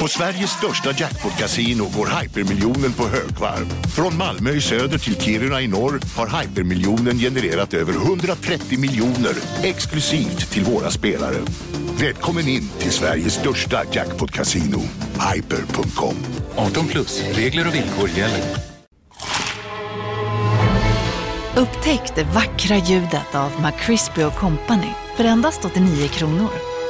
På Sveriges största jackpot-kasino går hypermiljonen på högvarv. Från Malmö i söder till Kiruna i norr har hypermiljonen genererat över 130 miljoner exklusivt till våra spelare. Välkommen in till Sveriges största jackpot-kasino, hyper.com. 18 plus, regler och villkor gäller. Upptäck det vackra ljudet av McCrispy Company för endast 89 kronor.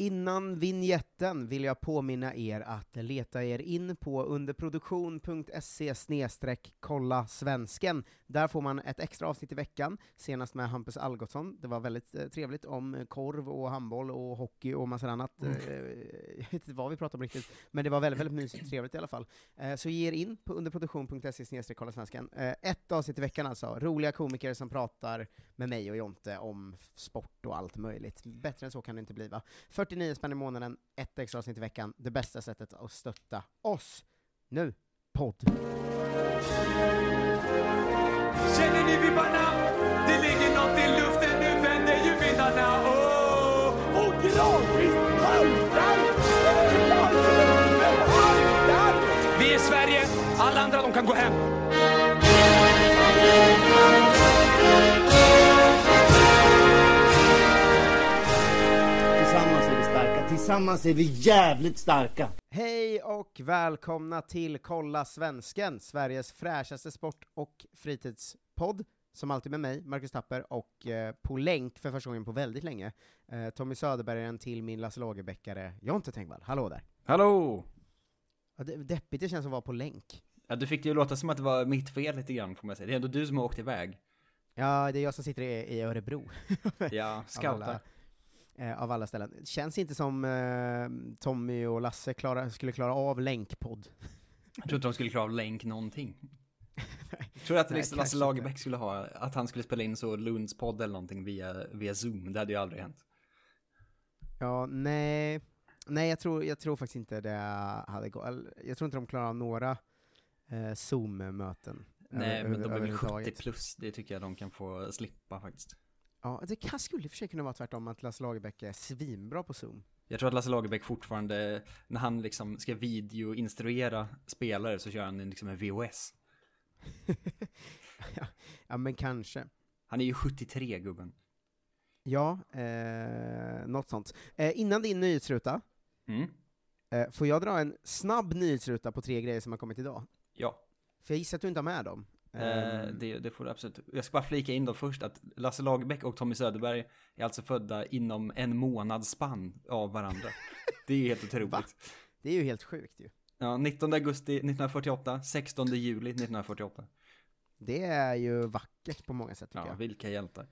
Innan vignetten vill jag påminna er att leta er in på underproduktion.se kolla svensken. Där får man ett extra avsnitt i veckan, senast med Hampus Algotsson. Det var väldigt eh, trevligt om korv och handboll och hockey och massa annat. Mm. Eh, jag vet inte vad vi pratade om riktigt, men det var väldigt, väldigt mysigt trevligt i alla fall. Eh, så ge er in på underproduktion.se kolla svensken. Eh, ett avsnitt i veckan alltså, roliga komiker som pratar med mig och Jonte om sport och allt möjligt. Bättre än så kan det inte bli va? 49 spänn i månaden, ett extra avsnitt i veckan, det bästa sättet att stötta oss. Nu, podd! Känner ni vibbarna? Det ligger något i luften, nu vänder ju vindarna. Oh! Och gradvis haltar Vi är Sverige, alla andra de kan gå hem. Tillsammans är vi jävligt starka. Hej och välkomna till Kolla Svensken, Sveriges fräschaste sport och fritidspodd. Som alltid med mig, Marcus Tapper, och eh, på länk för första gången på väldigt länge, eh, Tommy Söderbergen till min Lasse Lagerbäckare, Jonte Tengvall. Hallå där! Hallå! Ja, det, deppigt det känns att vara på länk. Ja, du fick det ju låta som att det var mitt fel lite grann får man säga. Det är ändå du som har åkt iväg. Ja, det är jag som sitter i, i Örebro. Ja, scoutar. Eh, av alla ställen. Det känns inte som eh, Tommy och Lasse klara, skulle klara av länkpodd. Jag tror inte de skulle klara av länk någonting. Jag tror att Nej, Lasse Lagerbäck skulle ha, att han skulle spela in så Lunds podd eller någonting via, via zoom. Det hade ju aldrig hänt. Ja, nej. Nej, jag tror, jag tror faktiskt inte det hade gått. Jag tror inte de klarar av några eh, Zoom-möten. Nej, över- men de är väl överhuvudtaget. 70 plus. Det tycker jag de kan få slippa faktiskt. Ja, det kan, skulle i och för sig kunna vara tvärtom, att Lasse Lagerbäck är svinbra på Zoom. Jag tror att Lasse Lagerbäck fortfarande, när han liksom ska videoinstruera spelare så kör han liksom en VOS. ja, ja, men kanske. Han är ju 73 gubben. Ja, eh, något sånt. Eh, innan din nyhetsruta, Mm. eh, får jag dra en snabb nyhetsruta på tre grejer som har kommit idag? Ja. För jag gissar att du inte har med dem. Eh, Ehm, det, det får du absolut. Jag ska bara flika in då först att Lasse Lagerbäck och Tommy Söderberg är alltså födda inom en månads spann av varandra. det är helt otroligt. Va? Det är ju helt sjukt ju. Ja, 19 augusti 1948, 16 juli 1948. Det är ju vackert på många sätt tycker Ja, jag. vilka hjältar.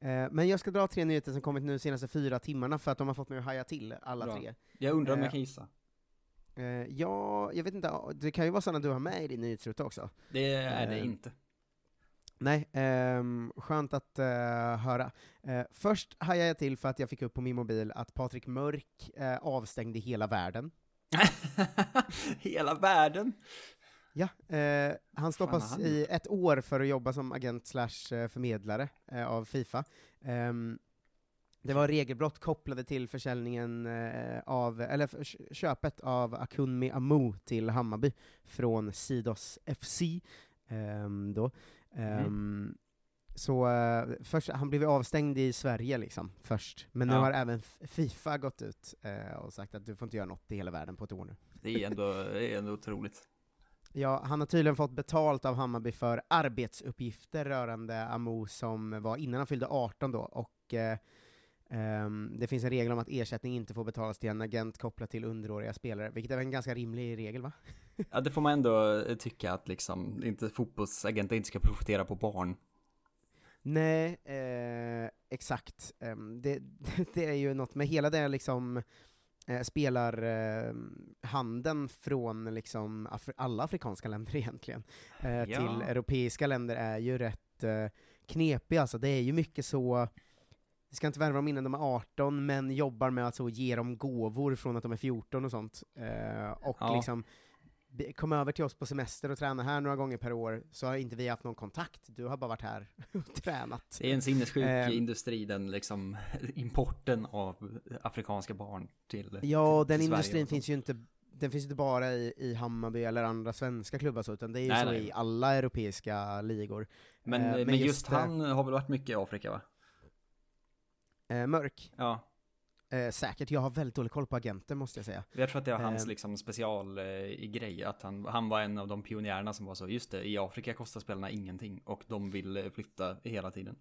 Eh, men jag ska dra tre nyheter som kommit nu de senaste fyra timmarna för att de har fått mig att haja till, alla Bra. tre. Jag undrar om Eh, jag kan gissa. Eh, ja, jag vet inte, det kan ju vara sådana du har med i din nyhetsruta också. Det är det eh, inte. Nej, ehm, skönt att eh, höra. Först hajade jag till för att jag fick upp på min mobil att Patrik Mörk avstängde hela världen. Hela världen? Ja, han stoppas han i ett år för att jobba som agent slash förmedlare av Fifa. Ehm, det var regelbrott kopplade till försäljningen eh, av, eller köpet av Akunmi Amu till Hammarby från Sidos FC. ehm, då. Ehm, Så eh, först, han blev avstängd i Sverige liksom, först, men nu Ja. har även Fifa gått ut eh, och sagt att du får inte göra något i hela världen på ett år nu. Det är ändå, det är ändå otroligt. Ja, han har tydligen fått betalt av Hammarby för arbetsuppgifter rörande Amo som var innan han fyllde 18 då, och eh, ehm, det finns en regel om att ersättning inte får betalas till en agent kopplat till underåriga spelare, vilket är en ganska rimlig regel va? Ja, det får man ändå eh, tycka att liksom, inte fotbollsagenter inte ska profitera på barn. Nej, eh, exakt. Ehm, det, det är ju något med hela det liksom eh, spelar eh, från liksom Afri alla afrikanska länder egentligen, eh, Ja. till europeiska länder är ju rätt eh, knepig alltså. Det är ju mycket så, vi ska inte värva dem innan de är 18, men jobbar med att så ge dem gåvor från att de är 14 och sånt. Eh, och Ja. liksom, kom över till oss på semester och träna här några gånger per år, så har inte vi haft någon kontakt, du har bara varit här och tränat. Det är en sinnessjuk Eh, industri, den liksom importen av afrikanska barn till Ja, till, den Sverige industrin finns ju inte den finns inte bara i, i Hammarby eller andra svenska klubbar så, utan det är ju Nej, så nej. i alla europeiska ligor. Men, Eh, men, just, det- han har väl varit mycket i Afrika va? Eh, mörk? Ja. Eh, säkert, jag har väldigt dålig koll på agenter måste jag säga. Jag tror att det var hans Eh, liksom special eh, grej, att han, han var en av de pionjärerna som var så, just det, i Afrika kostar spelarna ingenting och de vill eh, flytta hela tiden.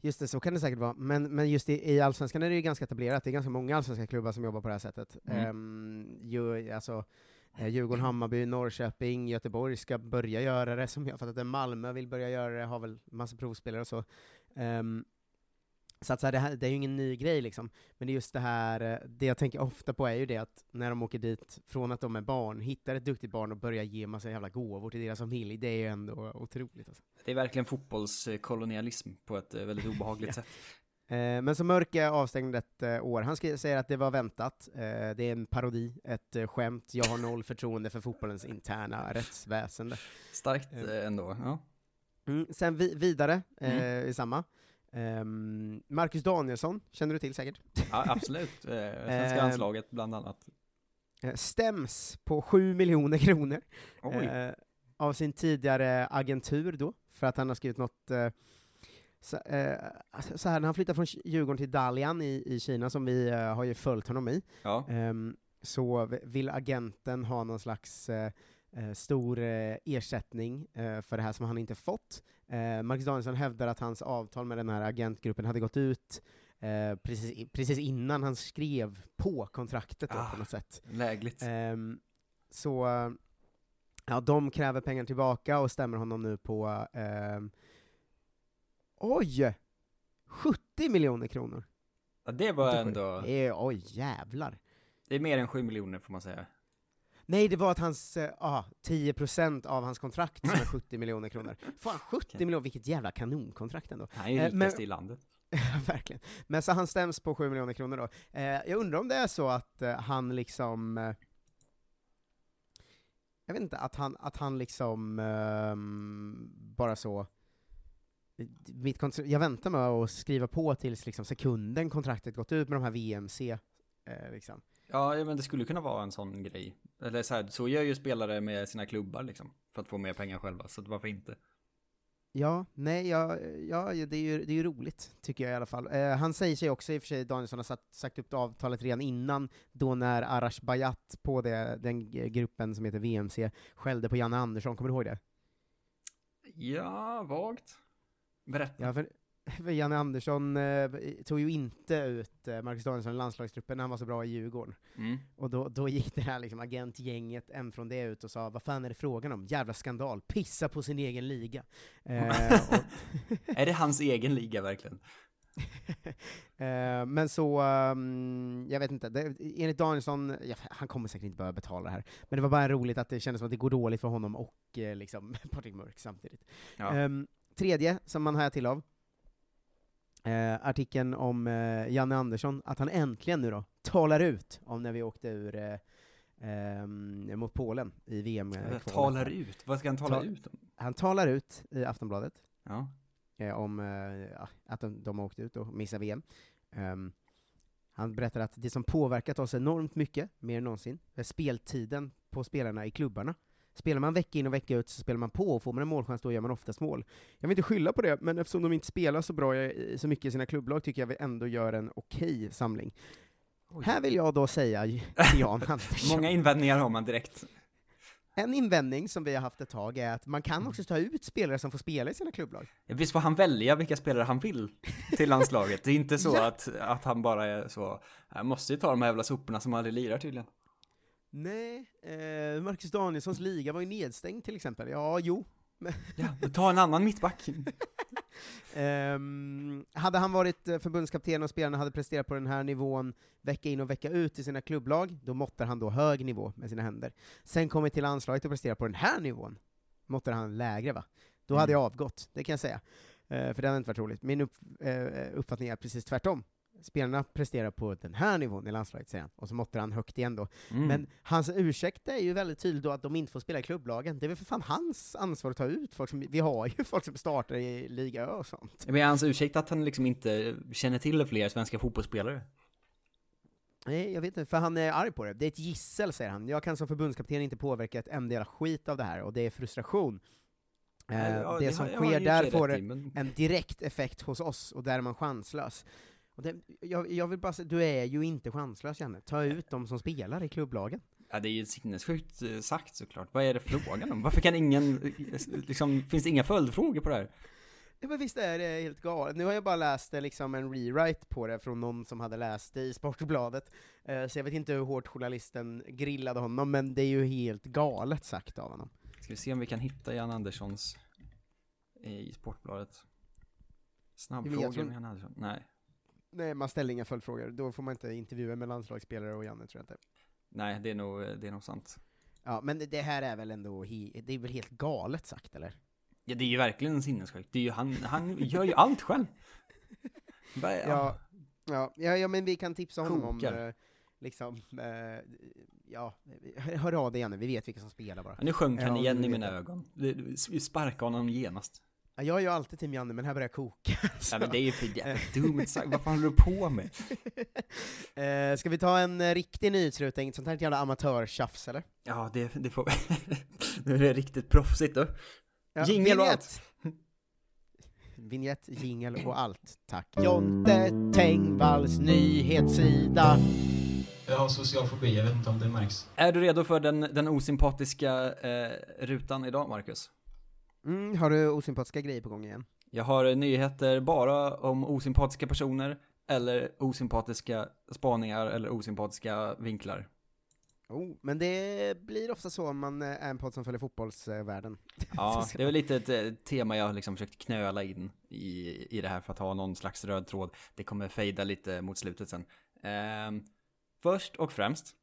Just det, så kan det säkert vara. Men, men just i, i Allsvenskan är det ju ganska etablerat, det är ganska många allsvenska klubbar som jobbar på det här sättet. Mm. Ehm, ju, alltså, eh, Djurgården, Hammarby, Norrköping, Göteborg ska börja göra det, som jag fattat det. Malmö vill börja göra det, har väl massa provspelare och så. Ehm, så att så här, det, här, det är ju ingen ny grej liksom, men det är just det här, eh, det jag tänker ofta på är ju det att när de åker dit, från att de är barn, hittar ett duktigt barn och börjar ge massa jävla gåvor till deras familj, det är ju ändå otroligt alltså. Det är verkligen fotbollskolonialism på ett eh, väldigt obehagligt sätt. Eh, men så Mörk är avstängd ett eh, år. Han säger att det var väntat. Eh, det är en parodi, ett eh, skämt. Jag har noll förtroende för fotbollens interna rättsväsende. Starkt eh, ändå, ja. Mm, sen vi- vidare eh, Mm. i samma. Ehm, Marcus Danielsson, känner du till säkert? ja absolut. Eh, svenska Eh, landslaget bland annat. Eh, stäms på 7 miljoner kronor eh, av sin tidigare agentur då, för att han har skrivit något eh, så, eh, så här, när han flyttade från Djurgården till Dalian i, i Kina, som vi eh, har ju följt honom i, Ja. ehm, så vill agenten ha någon slags eh, eh, stor eh, ersättning eh, för det här som han inte fått. Eh, Marcus Danielsson hävdar att hans avtal med den här agentgruppen hade gått ut eh, precis, precis innan han skrev på kontraktet då, Ah. på något sätt. Lägligt. Ehm, så, eh, ja, de kräver pengar tillbaka och stämmer honom nu på, ehm, oj! 70 miljoner kronor! Ja, det var ändå, Det är, oj, jävlar! det är mer än 7 miljoner får man säga. Nej, det var att hans, eh, ah, 10% av hans kontrakt som är 70 miljoner kronor. Fan, 70 miljoner, vilket jävla kanonkontrakt ändå. Han är ju Eh, rikast men- i landet. Verkligen. Men så han stäms på 7 miljoner kronor då. Eh, jag undrar om det är så att eh, han liksom... Eh, jag vet inte, att han, att han liksom ehm, bara så... Mitt kontra- jag väntar med att skriva på tills liksom sekunden kontraktet gått ut med de här VMC. Eh, liksom. Ja, men det skulle kunna vara en sån grej. Eller så här, så gör ju spelare med sina klubbar liksom. För att få mer pengar själva, så varför inte? Ja, nej, ja, ja, det, är ju, det är ju roligt, tycker jag i alla fall. Eh, han säger sig också, i och för sig, Danielsson har satt, sagt upp avtalet redan innan, då när Arash Bayat på det, den gruppen som heter VMC skällde på Janne Andersson, kommer du ihåg det? Ja, vagt. Berätta. Ja, för Janne Andersson eh, tog ju inte ut eh, Marcus Danielsson i landslagstruppen när han var så bra i Djurgården. Mm. Och då, då gick det här liksom, agentgänget, en från det ut och sa vad fan är det frågan om? Jävla skandal, pissa på sin egen liga. Eh, och, Är det hans egen liga verkligen? Eh, men så, ehm, jag vet inte, det, enligt Danielsson, ja, han kommer säkert inte behöva betala det här, men det var bara roligt att det kändes som att det går dåligt för honom och eh, liksom Patrik Mörk samtidigt. Ja. Ehm, tredje, som man hajar till av, eh, artikeln om eh, Janne Andersson, att han äntligen nu då talar ut om när vi åkte ur eh, ehm, mot Polen i VM. kvalet. Talar ut? Vad ska han tala Ta- ut om? Han talar ut i Aftonbladet, Ja. eh, om eh, att de, de har åkt ut och missat VM. Ehm, han berättar att det som påverkat oss enormt mycket, mer än någonsin, är speltiden på spelarna i klubbarna. Spelar man vecka in och vecka ut så spelar man på, och får man en målchans då gör man oftast mål. Jag vill inte skylla på det, men eftersom de inte spelar så bra så mycket i sina klubblag tycker jag vi ändå gör en okej samling. Här vill jag då säga Jan Andersson, Många invändningar har man direkt. en invändning som vi har haft ett tag är att man kan också ta ut spelare som får spela i sina klubblag. Visst får han välja vilka spelare han vill till landslaget? Det är inte så Ja. att, att han bara är så, jag måste ju ta de här jävla soporna som aldrig lirar tydligen. Nej, eh, Marcus Danielssons liga var ju nedstängd till exempel. Ja, jo. Ja, ta en annan mittback. Ehm, hade han varit eh, förbundskapten och spelarna hade presterat på den här nivån vecka in och vecka ut i sina klubblag, då måttar han då hög nivå med sina händer. Sen kommer till landslaget och presterar på den här nivån, måttar han lägre va? Då hade Mm. jag avgått, det kan jag säga. Eh, för det hade inte varit roligt. Min upp, eh, uppfattning är precis tvärtom. Spelarna presterar på den här nivån i landslaget, säger han, och så måttar han högt igen då. Mm. Men hans ursäkt är ju väldigt tydlig då att de inte får spela i klubblagen. Det är väl för fan hans ansvar att ta ut folk som, vi har ju folk som startar i Liga Ö och sånt. Men är hans ursäkt att han liksom inte känner till fler svenska fotbollsspelare? Nej, jag vet inte, för han är arg på det. Det är ett gissel, säger han. Jag kan som förbundskapten inte påverka ett enda jävla skit av det här, och det är frustration. Eh, Ja, det, det som har- sker där får det men- en direkt effekt hos oss, och där är man chanslös. Det, jag, jag vill bara säga, du är ju inte chanslös Janne. Ta ut de som spelar i klubblagen. Ja, det är ju sinnessjukt eh, sagt såklart. Vad är det frågan om? Varför kan ingen, eh, liksom, finns det inga följdfrågor på det här? Ja, men visst är det helt galet. Nu har jag bara läst eh, liksom en rewrite på det från någon som hade läst det i Sportbladet, så jag vet inte hur hårt journalisten grillade honom, men det är ju helt galet sagt av honom. Ska vi se om vi kan hitta Jan Anderssons i Sportbladet. Snabbfrågor med Jan Andersson? Nej. Nej, man ställer inga följdfrågor, då får man inte intervjua med landslagsspelare och Janne, tror jag inte. Nej, det är nog, det är nog sant. Ja, men det- här är väl ändå, det är väl helt galet sagt, eller? Ja, det är ju verkligen sinnessjukt. Det är ju, han, han gör ju allt själv. Ja, ja, ja, ja men vi kan tipsa honom Kokar. om, eh, liksom, eh, ja, hör av dig Janne, vi vet vilka som spelar bara. Ja, Nu sjönk han igen i mina ögon. Sparkade honom genast. Ja, Jag är ju alltid team Janne, men här börjar jag koka. Ja, men det är ju för Eh. jävla dumt sagt. Vad fan håller du på med? Eh, ska vi ta en eh, riktig nyhetsruta, inget sånt här jävla amatörtjafs eller? Ja, det, det får Nu är det riktigt proffsigt då. Ja, Jingel och allt. Vignett, jingel och allt, tack. Jonte Tengvalls nyhetssida. Jag har social fobi, jag vet inte om det märks. Är du redo för den, den osympatiska eh, rutan idag, Marcus? Mm, har du osympatiska grejer på gång igen? Jag har nyheter bara om osympatiska personer, eller osympatiska spaningar, eller osympatiska vinklar. Oh, men det blir ofta så om man eh, är en podd som följer fotbollsvärlden. Ja, det är väl lite ett eh, tema jag har liksom försökt knöla in i, i det här för att ha någon slags röd tråd. Det kommer fejda lite mot slutet sen. Ehm, först och främst,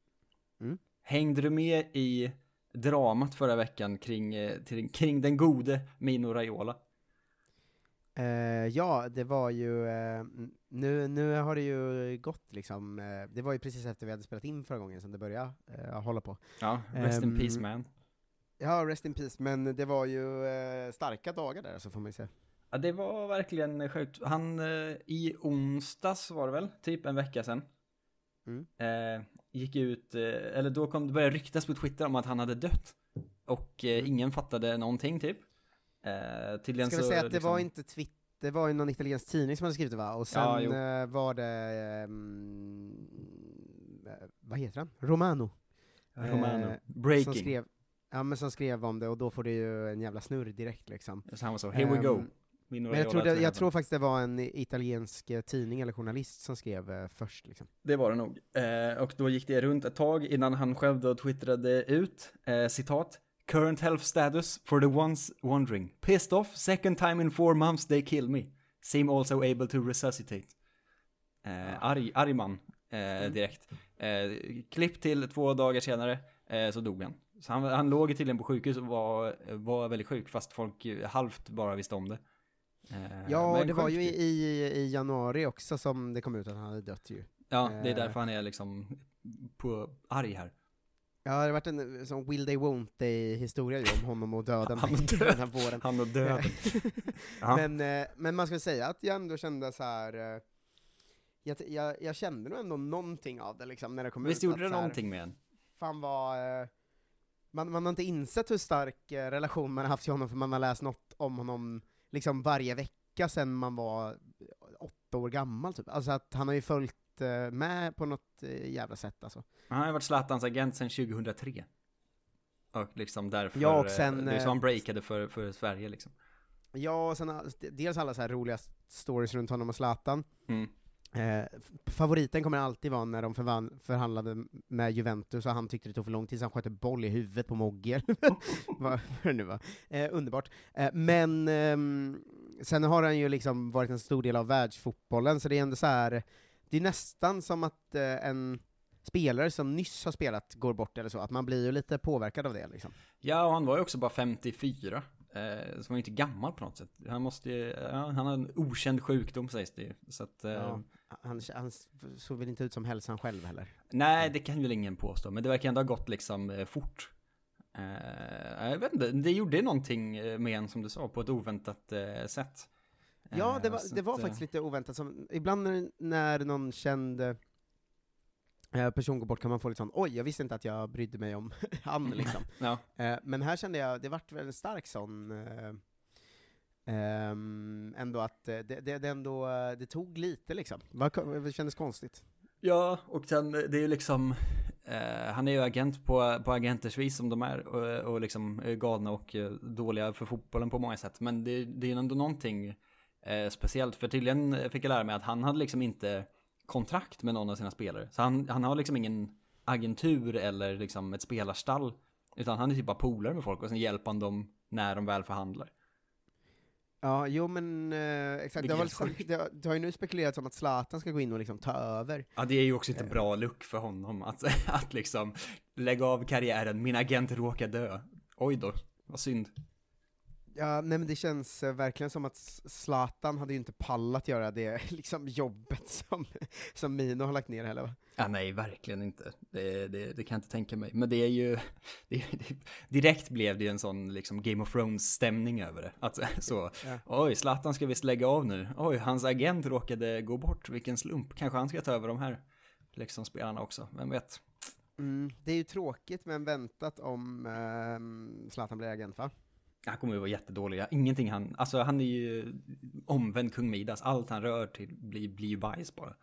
Mm. hängde du med i dramat förra veckan kring, eh, till, kring den gode Mino Raiola? Eh, ja, det var ju, n- nu, nu har det ju gått liksom, eh, det var ju precis efter vi hade spelat in förra gången som det började hålla på. Ja, rest in Ehm, peace man. Ja, rest in peace, men det var ju starka dagar där, så får man ju säga. Ja, det var verkligen sjukt. Han, i onsdags var det väl, typ en vecka sedan. Mm. Gick ut, eh, eller då kom det började ryktas på Twitter om att han hade dött. Och eh, ingen fattade någonting typ. Eh, Ska vi så, säga att det liksom- var inte Twitter, det var ju någon italiensk tidning som hade skrivit det va? Och sen Ja, eh, var det, ehm, eh, vad heter han? Romano. Romano. Eh, Breaking. Som skrev, ja men som skrev om det, och då får det ju en jävla snurr direkt liksom. Så han var så, here we go. Men jag, tror det, jag tror faktiskt det var en italiensk eh, tidning eller journalist som skrev eh, först liksom. Det var det nog. Eh, och då gick det runt ett tag innan han själv då twittrade ut, eh, citat, Current health status for the ones wondering. Pissed off, second time in four months they kill me. Seem also able to resuscitate. Eh, arg, arg man, eh, direkt. Eh, klipp till två dagar senare, eh, så dog han. Så han, han låg tydligen på sjukhus och var, var väldigt sjuk, fast folk eh, halvt bara visste om det. Eh, Ja, men det var ju i, i januari också som det kom ut att han hade dött ju. Ja, det är Eh, därför han är liksom på arg här. Ja, det har varit en sån will they won't they historia ju om honom och döden Han och den här våren. Han och döden. Men, eh, men man ska säga att jag ändå kände så här. jag, jag, jag kände nog ändå någonting av det liksom när det kom Visst ut. gjorde att det här, någonting med en? Fan eh, Man, man har inte insett hur stark relation man har haft till honom för man har läst något om honom liksom varje vecka sedan man var åtta år gammal typ. Alltså att han har ju följt eh, med på något eh, jävla sätt alltså. Han har ju varit Zlatans agent sedan 2003. Och liksom därför, Ja, och eh, sen, det är så eh, han breakade för, för Sverige liksom. Ja, och sen dels alla så här roliga stories runt honom och Zlatan. Mm. Eh, favoriten kommer alltid vara när de förvan- förhandlade med Juventus och han tyckte det tog för lång tid, så han sköt en boll i huvudet på Mogge. Vad vad det nu var. Eh, underbart. Eh, men ehm, sen har han ju liksom varit en stor del av världsfotbollen, så det är ändå så här. det är nästan som att eh, en spelare som nyss har spelat går bort eller så, att man blir ju lite påverkad av det liksom. Ja, och han var ju också bara 54. Eh, så han var inte gammal på något sätt. Han måste ju, ja, han har en okänd sjukdom sägs det ju. Så att, eh, Ja, han, han såg väl inte ut som hälsan själv heller? Nej, det kan väl ingen påstå, men det verkar ändå ha gått liksom eh, fort. Eh, jag vet inte, det gjorde någonting eh, med en som du sa, på ett oväntat eh, sätt. Ja, det var, det var faktiskt lite oväntat. Som, ibland när, när någon känd person går bort kan man få lite sån, oj, jag visste inte att jag brydde mig om han liksom. Ja. Men här kände jag, det vart väl en stark sån, eh, ändå att eh, det, det, det ändå, eh, det tog lite liksom. Det kändes konstigt. Ja, och sen eh, det är ju liksom, eh, han är ju agent på, på agenters vis som de är och, och liksom är galna och dåliga för fotbollen på många sätt. Men det, det är ju ändå någonting eh, speciellt, för tydligen fick jag lära mig att han hade liksom inte kontrakt med någon av sina spelare. Så han, han har liksom ingen agentur eller liksom ett spelarstall, utan han är typ bara polare med folk och sen hjälper han dem när de väl förhandlar. Ja, jo men eh, exakt, det har, väl, det, det har ju nu spekulerats om att Zlatan ska gå in och liksom ta över. Ja, det är ju också inte bra look för honom att, att liksom lägga av karriären, min agent råkar dö. Oj då, vad synd. Ja, nej men det känns eh, verkligen som att Zlatan hade ju inte pallat göra det liksom jobbet som, som Mino har lagt ner heller va? Ja, nej, verkligen inte. Det, det, det kan jag inte tänka mig. Men det är ju, det, direkt blev det ju en sån liksom Game of Thrones-stämning över det. Att så, Ja. oj, Zlatan ska visst lägga av nu. Oj, hans agent råkade gå bort, vilken slump. Kanske han ska ta över de här liksom spelarna också, vem vet. Mm, det är ju tråkigt men väntat om ehm, Zlatan blir agent va? Han kommer ju vara jättedålig. Ingenting han, alltså han är ju omvänd kung Midas. Allt han rör till blir, blir ju bajs bara.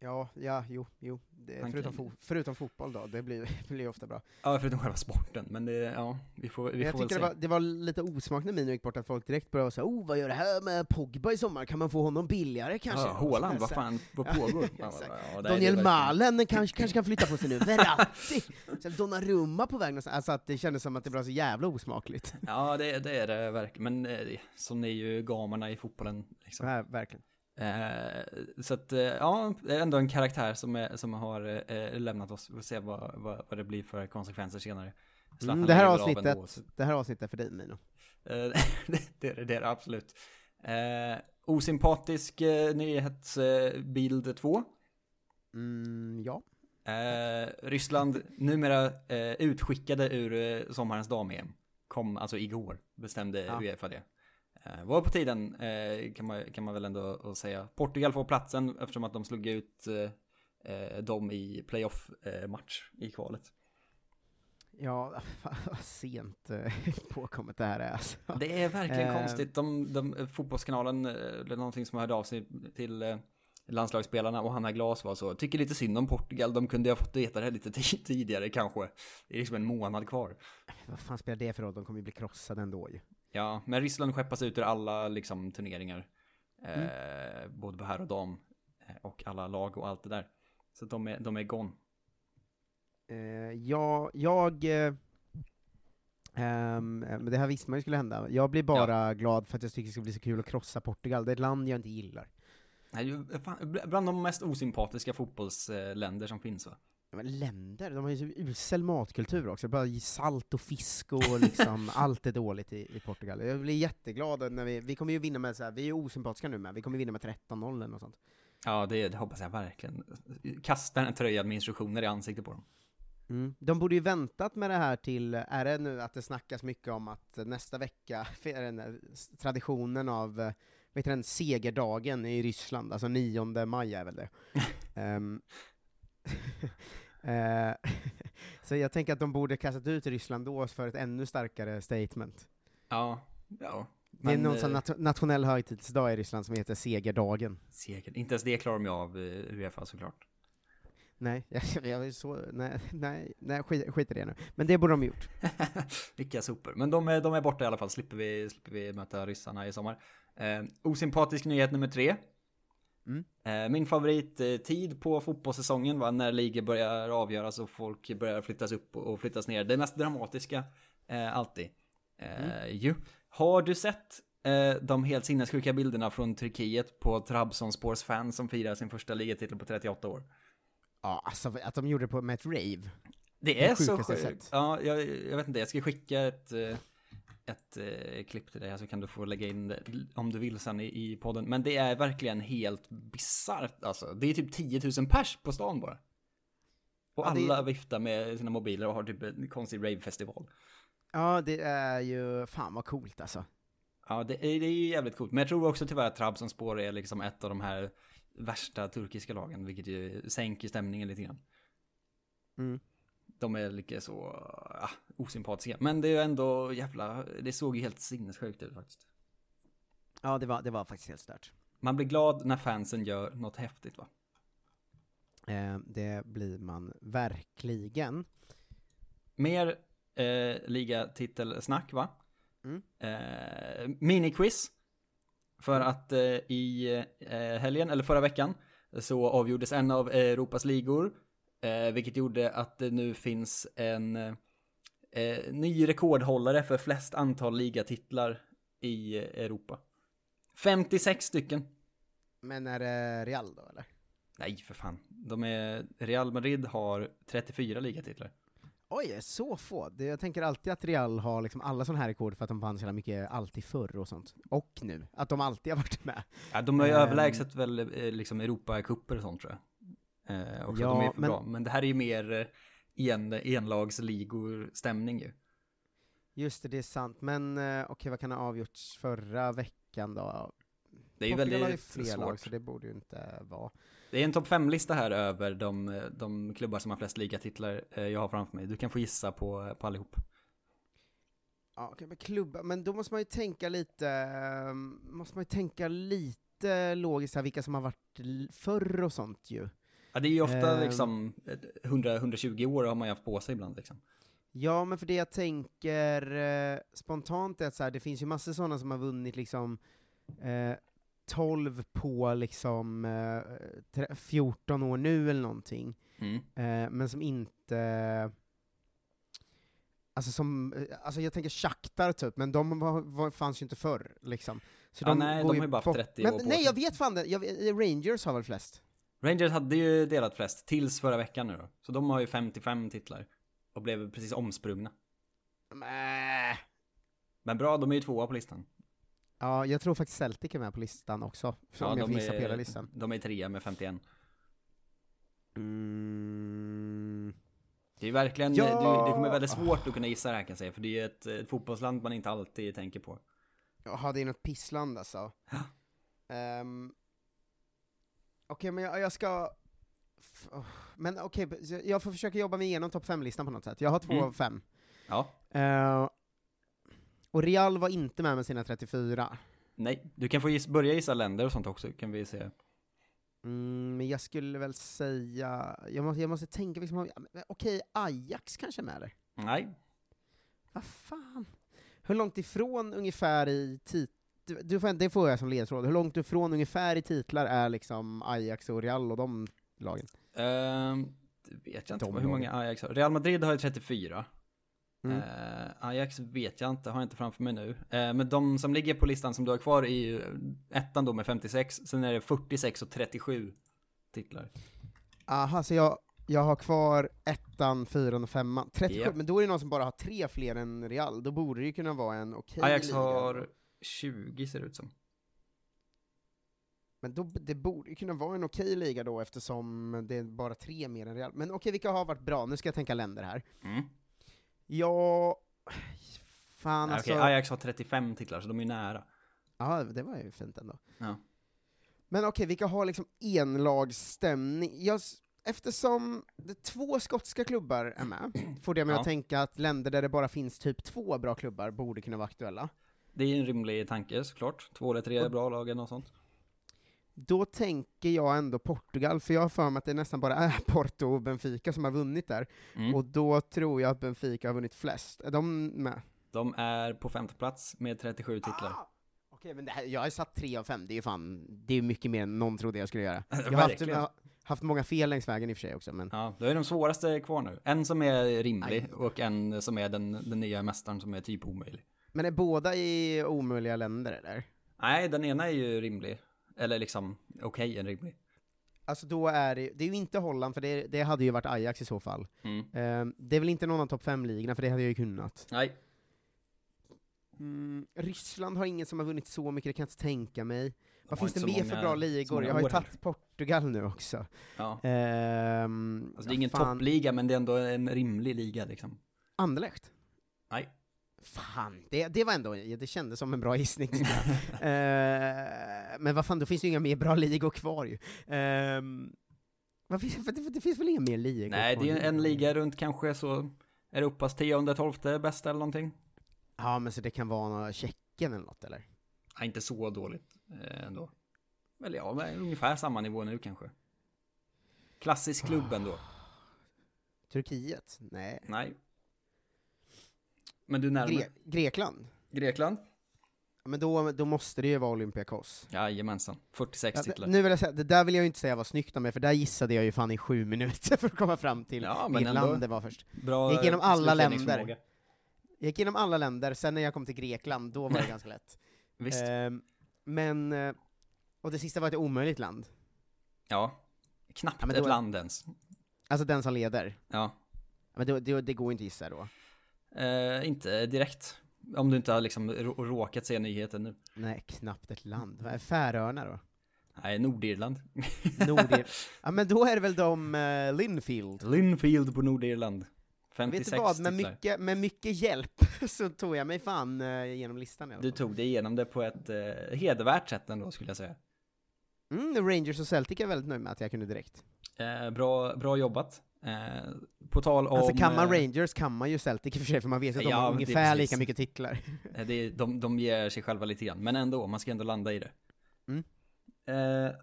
Ja, ja, jo, jo. Det, förutom, fo- förutom fotboll då, det blir, blir ofta bra. Ja, förutom själva sporten. Men det, ja, vi får, vi jag får väl se. det var, det var lite osmak när Mino gick bort, att folk direkt började säga oh, vad gör det här med Pogba i sommar? Kan man få honom billigare kanske? Ja, Haaland, Och vad fan, vad Ja, pågår? Ja, är Daniel. Malen kanske, kanske kan flytta på sig nu, Verratti! Sen Donnarumma på väg någonstans, alltså att det kändes som att det var så jävla osmakligt. Ja, det, det är det verkligen. Men eh, sån är ju gamarna i fotbollen. Liksom. Ja, verkligen. Eh, så att, eh, ja, det är ändå en karaktär som, är, som har eh, lämnat oss. Vi får se vad, vad, vad det blir för konsekvenser senare. Mm, det, här avsnittet, det här avsnittet är för dig Mino. Eh, det, är det, absolut. Eh, osympatisk eh, nyhetsbild 2. Mm, ja. Eh, Ryssland numera eh, utskickade ur eh, sommarens dam-EM. Kom alltså igår, bestämde Ja. Uefa det. Eh, var på tiden eh, kan, man, kan man väl ändå säga. Portugal får platsen eftersom att de slog ut eh, dem i playoff-match i kvalet. Ja, fan, vad sent påkommet det här är alltså. Det är verkligen Eh, konstigt. De, de, fotbollskanalen, eller någonting som hörde av sig till landslagsspelarna och Hanna Glas var så, tycker lite synd om Portugal, de kunde ha fått veta det här lite ti- tidigare kanske. Det är liksom en månad kvar. Vad fan spelar det för roll? De kommer ju bli krossade ändå ju. Ja, men Ryssland skeppas ut ur alla liksom turneringar. Eh, både på herr och dam. eh, Och alla lag och allt det där. Så de är, de är gone. Eh, ja, jag... Eh, ehm, men det här visste man ju skulle hända. Jag blir bara glad för att jag tycker det ska bli så kul att krossa Portugal. Det är ett land jag inte gillar. Nej, bland de mest osympatiska fotbollsländer som finns va? Men länder, de har ju så usel matkultur också. Bara salt och fisk och liksom, allt är dåligt i, i Portugal. Jag blir jätteglad när vi, vi kommer ju vinna med så här, vi är ju osympatiska nu med, vi kommer vinna med 13-0 eller något sånt. Ja, det, det hoppas jag verkligen. Kasta en tröja med instruktioner i ansiktet på dem. Mm. De borde ju väntat med det här till, är det nu att det snackas mycket om att nästa vecka, den traditionen av, vet du den, segerdagen i Ryssland, alltså 9 maj är väl det. Eh, så jag tänker att de borde kastat ut Ryssland då för ett ännu starkare statement. Ja, ja. det är Men, någon sån eh, nat- nationell högtidsdag i Ryssland som heter segerdagen. Säkert. Inte ens det klarar de av, eh, Uefa såklart. Nej, jag, jag är så, nej, nej, nej skit, skit i det nu. Men det borde de gjort. Vilka sopor. Men de är, de är borta i alla fall, slipper vi, slipper vi möta ryssarna i sommar. Eh, osympatisk nyhet nummer tre. Mm. Eh, min favorittid tid på fotbollssäsongen var när ligor börjar avgöras och folk börjar flyttas upp och flyttas ner. Det mest dramatiska, eh, alltid. Eh, ju. Har du sett eh, de helt sinnessjuka bilderna från Turkiet på Trabzonspors fans som firar sin första ligatitel på 38 år. Ja, alltså att de gjorde det på med ett rave. Det är så sjukaste jag sjukt. Ja, jag, jag vet inte, jag ska skicka ett, eh, ett eh, klipp till dig så kan du få lägga in det om du vill sen i, i podden. Men det är verkligen helt bisarrt alltså. Det är typ 10 000 pers på stan bara. Och Ja, det- alla viftar med sina mobiler och har typ en konstig ravefestival. Ja, det är ju, fan vad coolt alltså. Ja, det är, det är jävligt coolt. Men jag tror också tyvärr att Trabzonspor är liksom ett av de här värsta turkiska lagen, vilket ju sänker stämningen lite grann. Mm. De är lite så ah, osympatiska. Men det är ändå jävla, det såg ju helt sinnessjukt ut faktiskt. Ja, det var, det var faktiskt helt stört. Man blir glad när fansen gör något häftigt va? Eh, det blir man verkligen. Mer eh, ligatitelsnack va? Mm. Eh, miniquiz. För att eh, i eh, helgen, eller förra veckan, så avgjordes en av Europas ligor. Eh, vilket gjorde att det nu finns en eh, ny rekordhållare för flest antal ligatitlar i Europa. 56 stycken. Men är det Real då eller? Nej, för fan. De är, Real Madrid har 34 ligatitlar. Oj, så få. Det, jag tänker alltid att Real har liksom alla sådana här rekord för att de vann så jävla mycket alltid förr och sånt. Och nu. Att de alltid har varit med. Ja, de är ju Ehm. överlägset väl eh, liksom Europacuper och sånt tror jag. Eh, också, Ja, de är för men- bra. Men det här är ju mer eh, en, enlagsligor stämning ju. Just det, det är sant. Men eh, okej, vad kan ha avgjorts förra veckan då? Det är ju Portugal har ju väldigt fler lag, svårt. så det borde ju inte vara. Det är en topp 5-lista här över de, de klubbar som har flest ligatitlar eh, jag har framför mig. Du kan få gissa på, på allihop. Ja, okej, men klubbar, men då måste man ju tänka lite, eh, måste man ju tänka lite logiskt här, vilka som har varit förr och sånt ju. Ja, det är ju ofta Ehm. liksom eh, 100-120 år har man ju haft på sig ibland liksom. Ja, men för det jag tänker eh, spontant är att så här, det finns ju massor sådana som har vunnit liksom eh, 12 på liksom eh, tre- 14 år nu eller någonting, Mm. eh, men som inte Alltså som, eh, alltså jag tänker Shakhtar typ, men de var, var, fanns ju inte förr liksom. Så Ja, nej, går de har ju bara haft bort- 30 men, år på Nej, sig. jag vet fan det, jag, Rangers har väl flest? Rangers hade ju delat flest tills förra veckan nu då. Så de har ju 55 titlar. Och blev precis omsprungna. Mäh. Men bra, de är ju tvåa på listan. Ja, jag tror faktiskt Celtic är med på listan också, om jag de får gissa är- på hela listan. De är trea med 51. Mm. Det är verkligen, Ja! det, det kommer väldigt svårt att kunna gissa det här kan jag säga, för det är ju ett, ett fotbollsland man inte alltid tänker på. Jaha, det är något pissland alltså. Ehm, okej, men jag, jag ska... oh, Men okej, jag får försöka jobba mig igenom topp 5-listan på något sätt. Jag har två Mm. av fem. Ja. Eh, och Real var inte med med sina 34. Nej, du kan få giss, börja gissa länder och sånt också, kan vi se. Mm, men jag skulle väl säga... Jag måste, jag måste tänka, liksom, okej, Ajax kanske är med där? Nej, Vad fan? Hur långt ifrån ungefär i tit... Du, du får, det får jag som ledtråd. Hur långt ifrån ungefär i titlar är liksom Ajax och Real och de lagen? ehm, det vet jag inte De hur många Ajax har. Real Madrid har ju 34. Mm. Eh, Ajax vet jag inte, har jag inte framför mig nu. Eh, men de som ligger på listan som du har kvar är ju ettan då med 56, sen är det 46 och 37 titlar. Aha, så jag, jag har kvar ettan, fyran och femman. 37, Ja. men då är det någon som bara har tre fler än Real, då borde det ju kunna vara en okej Ajax liga. har 20 ser det ut som. Men då, det borde ju kunna vara en okej liga då eftersom det är bara tre mer än Real. Men okej, vilka har varit bra? Nu ska jag tänka länder här. Mm. Ja... Fan Nej, alltså... Okej, Ajax har 35 titlar, så de är ju nära. Ja, det var ju fint ändå. Ja. Men okej, vilka har liksom enlagsstämning? Jag, eftersom det två skotska klubbar är med, får det mig Ja. att tänka att länder där det bara finns typ två bra klubbar borde kunna vara aktuella. Det är en rimlig tanke såklart. Två eller tre bra lag eller något sånt. Då tänker jag ändå Portugal, för jag har för mig att det nästan bara är Porto och Benfica som har vunnit där. Mm. Och då tror jag att Benfica har vunnit flest. Är de med? De är på femte plats med 37 titlar. Ah! Okej, men här, jag har satt tre av fem, det är ju fan, det är mycket mer än någon trodde jag skulle göra. Jag har haft, jag har haft många fel längs vägen i och för sig också, men Ja, då är de svåraste kvar nu. En som är rimlig och en som är den, den nya mästaren som är typ omöjlig. Men är båda i omöjliga länder eller? Nej, den ena är ju rimlig. Eller liksom, okej, en rimlig. Alltså då är det, det är ju inte Holland, för det, det hade ju varit Ajax i så fall. Mm. Ehm, det är väl inte någon av topp 5-ligorna, för det hade jag ju kunnat. Nej. Mm, Ryssland har ingen som har vunnit så mycket, det kan jag inte tänka mig. Vad finns det mer för bra ligor? Jag har ju tagit Portugal nu också. Ja. Ehm, Alltså det är ingen fan. toppliga, men det är ändå en rimlig liga liksom. Anderlecht? Nej. Fan, det, det var ändå, det kändes som en bra gissning. Ehm, men vad fan, då finns det ju inga mer bra ligor kvar ju. Vad finns, för det, det finns väl inga mer ligor Nej, kvar det är nu? en liga runt kanske så Europas tionde, tolfte bästa eller någonting. Ja, men så det kan vara några Tjeckien eller något eller? Nej, inte så dåligt eh, ändå. Eller ja, men ungefär samma nivå nu kanske. Klassisk klubb ändå. Turkiet? Nej. Nej. Men du närmar Gre Grekland? Grekland? Ja, men då, då måste det ju vara Olympiakos. Jajamensan. 46 Ja, titlar. nu vill jag säga, det där vill jag ju inte säga var snyggt av mig, för där gissade jag ju fan i sju minuter för att komma fram till Ja, men vilket land det var först. bra, jag gick igenom eh, alla länder. Jag gick igenom alla länder, sen när jag kom till Grekland, då var det ganska lätt. Visst. Ehm, men, eh, och det sista var ett omöjligt land. Ja. Knappt Ja, men då ett land ens. Alltså den som leder. Ja. Men det, det, det går inte att gissa då. Eh, inte direkt. Om du inte har liksom rå- råkat se nyheten nu. Nej, knappt ett land. Vad är Färöarna då? Nej, Nordirland. Nordir. ja men då är det väl de uh, Linfield. Linfield på Nordirland. 56 Vet du vad, med mycket, med mycket hjälp så tog jag mig fan uh, genom listan i alla Du fall. tog dig igenom det på ett eh, hedervärt sätt ändå skulle jag säga. Mm, Rangers och Celtic är väldigt nöjd med att jag kunde direkt. Eh, bra, bra jobbat. Eh, på tal om... alltså kan man eh, Rangers kan man ju Celtic i och för sig, för man vet att de Ja, har ungefär lika mycket titlar. eh, är, de, de ger sig själva lite grann, men ändå, man ska ändå landa i det. Mm. Eh,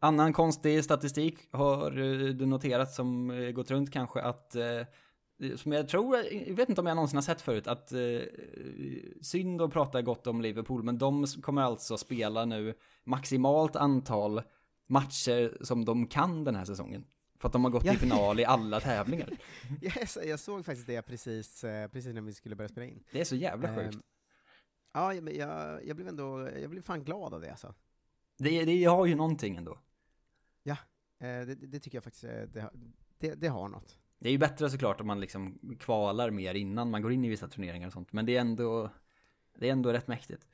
annan konstig statistik har eh, du noterat som gått runt kanske att eh, som jag tror, jag vet inte om jag någonsin har sett förut, att eh, synd att prata gott om Liverpool, men de kommer alltså spela nu maximalt antal matcher som de kan den här säsongen. För att de har gått till final i alla tävlingar. Yes, jag såg faktiskt det precis, eh, precis när vi skulle börja spela in. Det är så jävla Ehm, sjukt. Ja, men jag, jag blev ändå, jag blev fan glad av det alltså. Det, det har ju någonting ändå. Ja, eh, det, det tycker jag faktiskt, eh, det, har- det, det har något. Det är ju bättre såklart om man liksom kvalar mer innan man går in i vissa turneringar och sånt. Men det är ändå, det är ändå rätt mäktigt.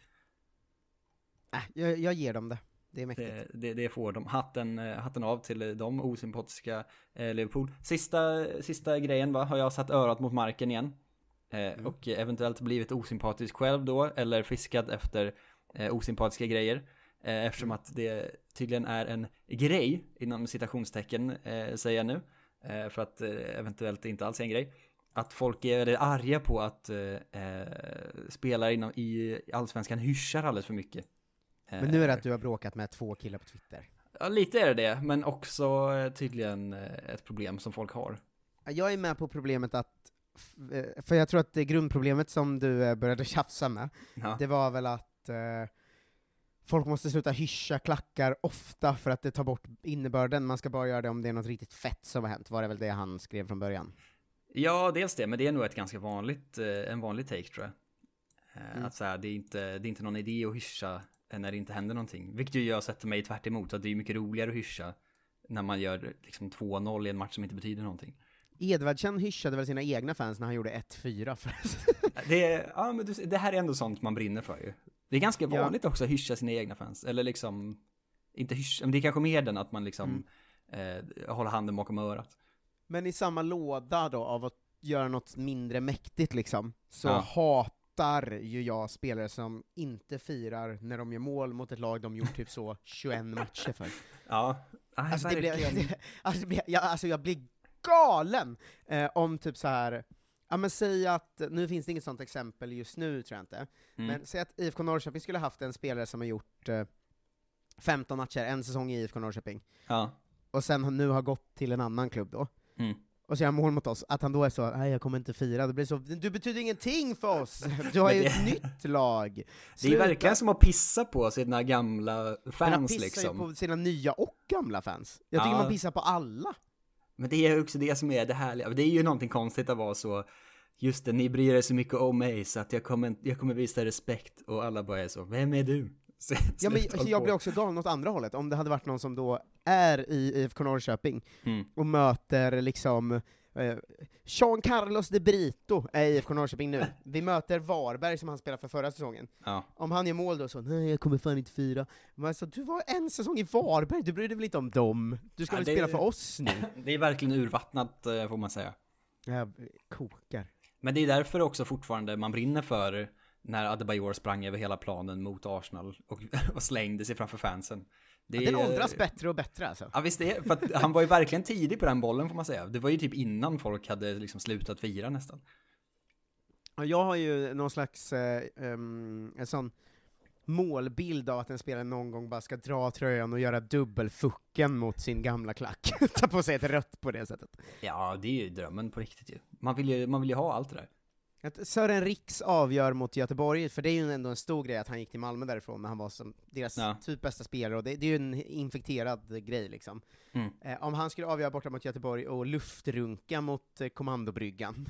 Äh, jag, jag ger dem det. Det är mäktigt. Det, det, det får de. Hatten, eh, hatten av till de osympatiska eh, Liverpool. Sista, sista grejen va, har jag satt örat mot marken igen. Eh, Och eventuellt blivit osympatisk själv då, eller fiskad efter eh, osympatiska grejer. Eh, eftersom att det tydligen är en grej, inom citationstecken eh, säger jag nu. Eh, för att eh, eventuellt inte alls är en grej. Att folk är arga på att eh, eh, spelare inom, i Allsvenskan hyschar alldeles för mycket. Men nu är det att du har bråkat med två killar på Twitter. Ja, lite är det det, men också eh, tydligen eh, ett problem som folk har. Jag är med på problemet att, eh, för jag tror att det grundproblemet som du började tjafsa med, Ja. det var väl att folk måste sluta hyscha klackar ofta för att det tar bort innebörden, man ska bara göra det om det är något riktigt fett som har hänt, var det väl det han skrev från början? Ja, dels det, men det är nog ett ganska vanligt, en vanlig take tror jag. Mm. Att så här, det, är inte, det är inte någon idé att hyscha när det inte händer någonting. Vilket ju jag sätter mig tvärt emot, att det är mycket roligare att hyscha när man gör liksom 2-0 i en match som inte betyder någonting. Edvardsen hyschade väl sina egna fans när han gjorde 1-4 för Det, ja, men det här är ändå sånt man brinner för ju. Det är ganska Ja. vanligt också att hyscha sina egna fans, eller liksom, inte hyscha, men det är kanske mer den att man liksom Mm. eh, håller handen bakom örat. Men i samma låda då, av att göra något mindre mäktigt liksom, så Ja. Hatar ju jag spelare som inte firar när de gör mål mot ett lag de gjort typ så 21 matcher för. Ja, Alltså, det blir, alltså, det blir, jag, alltså jag blir galen eh, om typ så här. ja men säg att, nu finns det inget sånt exempel just nu tror jag inte, Mm. men säg att IFK Norrköping skulle haft en spelare som har gjort eh, 15 matcher, en säsong i IFK Norrköping, Ja. och sen nu har gått till en annan klubb då, Mm. Och så gör han mål mot oss, att han då är så, nej jag kommer inte fira, det blir så, du betyder ingenting för oss! Du har ju ett nytt lag! Det är Sluta. verkligen som att pissa på sina gamla Men han fans pissar liksom. ju på sina nya och gamla fans. Jag tycker Ja. man pissar på alla. Men det är också det som är det härliga. Det är ju någonting konstigt att vara så Just det, ni bryr er så mycket om mig så att jag kommer, jag kommer visa respekt och alla bara är så, vem är du? Ja, men sluta håll jag blir också galen åt andra hållet, om det hade varit någon som då är i IFK Norrköping Mm. och möter liksom eh, Jean Carlos de Brito är i IFK Norrköping nu. Vi möter Varberg som han spelade för förra säsongen. Ja. Om han gör mål då så, nej jag kommer fan inte fira. Men så, du var en säsong i Varberg, du bryr dig väl inte om dem? Du ska Ja, väl spela för oss nu? Det är verkligen urvattnat eh, får man säga. Jag kokar. Men det är därför också fortfarande man brinner för när Adebayor sprang över hela planen mot Arsenal och, och slängde sig framför fansen. Det Den är- åldras bättre och bättre alltså. Ja visst det är, för att han var ju verkligen tidig på den bollen får man säga. Det var ju typ innan folk hade liksom slutat fira nästan. Ja, Jag har ju någon slags eh, em, en sån målbild av att en spelare någon gång bara ska dra tröjan och göra dubbelfucken mot sin gamla klack. Ta på sig ett rött på det sättet. Ja, det är ju drömmen på riktigt ju. Man vill ju, man vill ju ha allt det där. Att Sören Riks avgör mot Göteborg, för det är ju ändå en stor grej att han gick till Malmö därifrån när han var som deras Ja. typ bästa spelare, och det, det är ju en infekterad grej liksom. Mm. Eh, om han skulle avgöra borta mot Göteborg och luftrunka mot eh, kommandobryggan.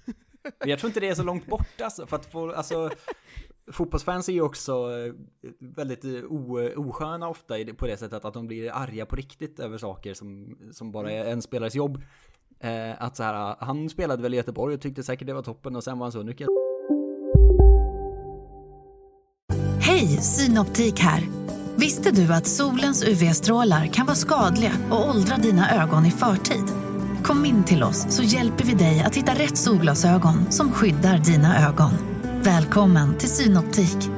Jag tror inte det är så långt bort alltså, för att få, alltså Fotbollsfans är ju också eh, väldigt eh, o, osköna ofta på det sättet att de blir arga på riktigt över saker som, som bara är en spelares jobb. Eh, att så här, han spelade väl i Göteborg och tyckte säkert det var toppen och sen var han så, nu kan jag Hej, Synoptik här. Visste du att solens UV-strålar kan vara skadliga och åldra dina ögon i förtid? Kom in till oss så hjälper vi dig att hitta rätt solglasögon som skyddar dina ögon. Välkommen till Synoptik.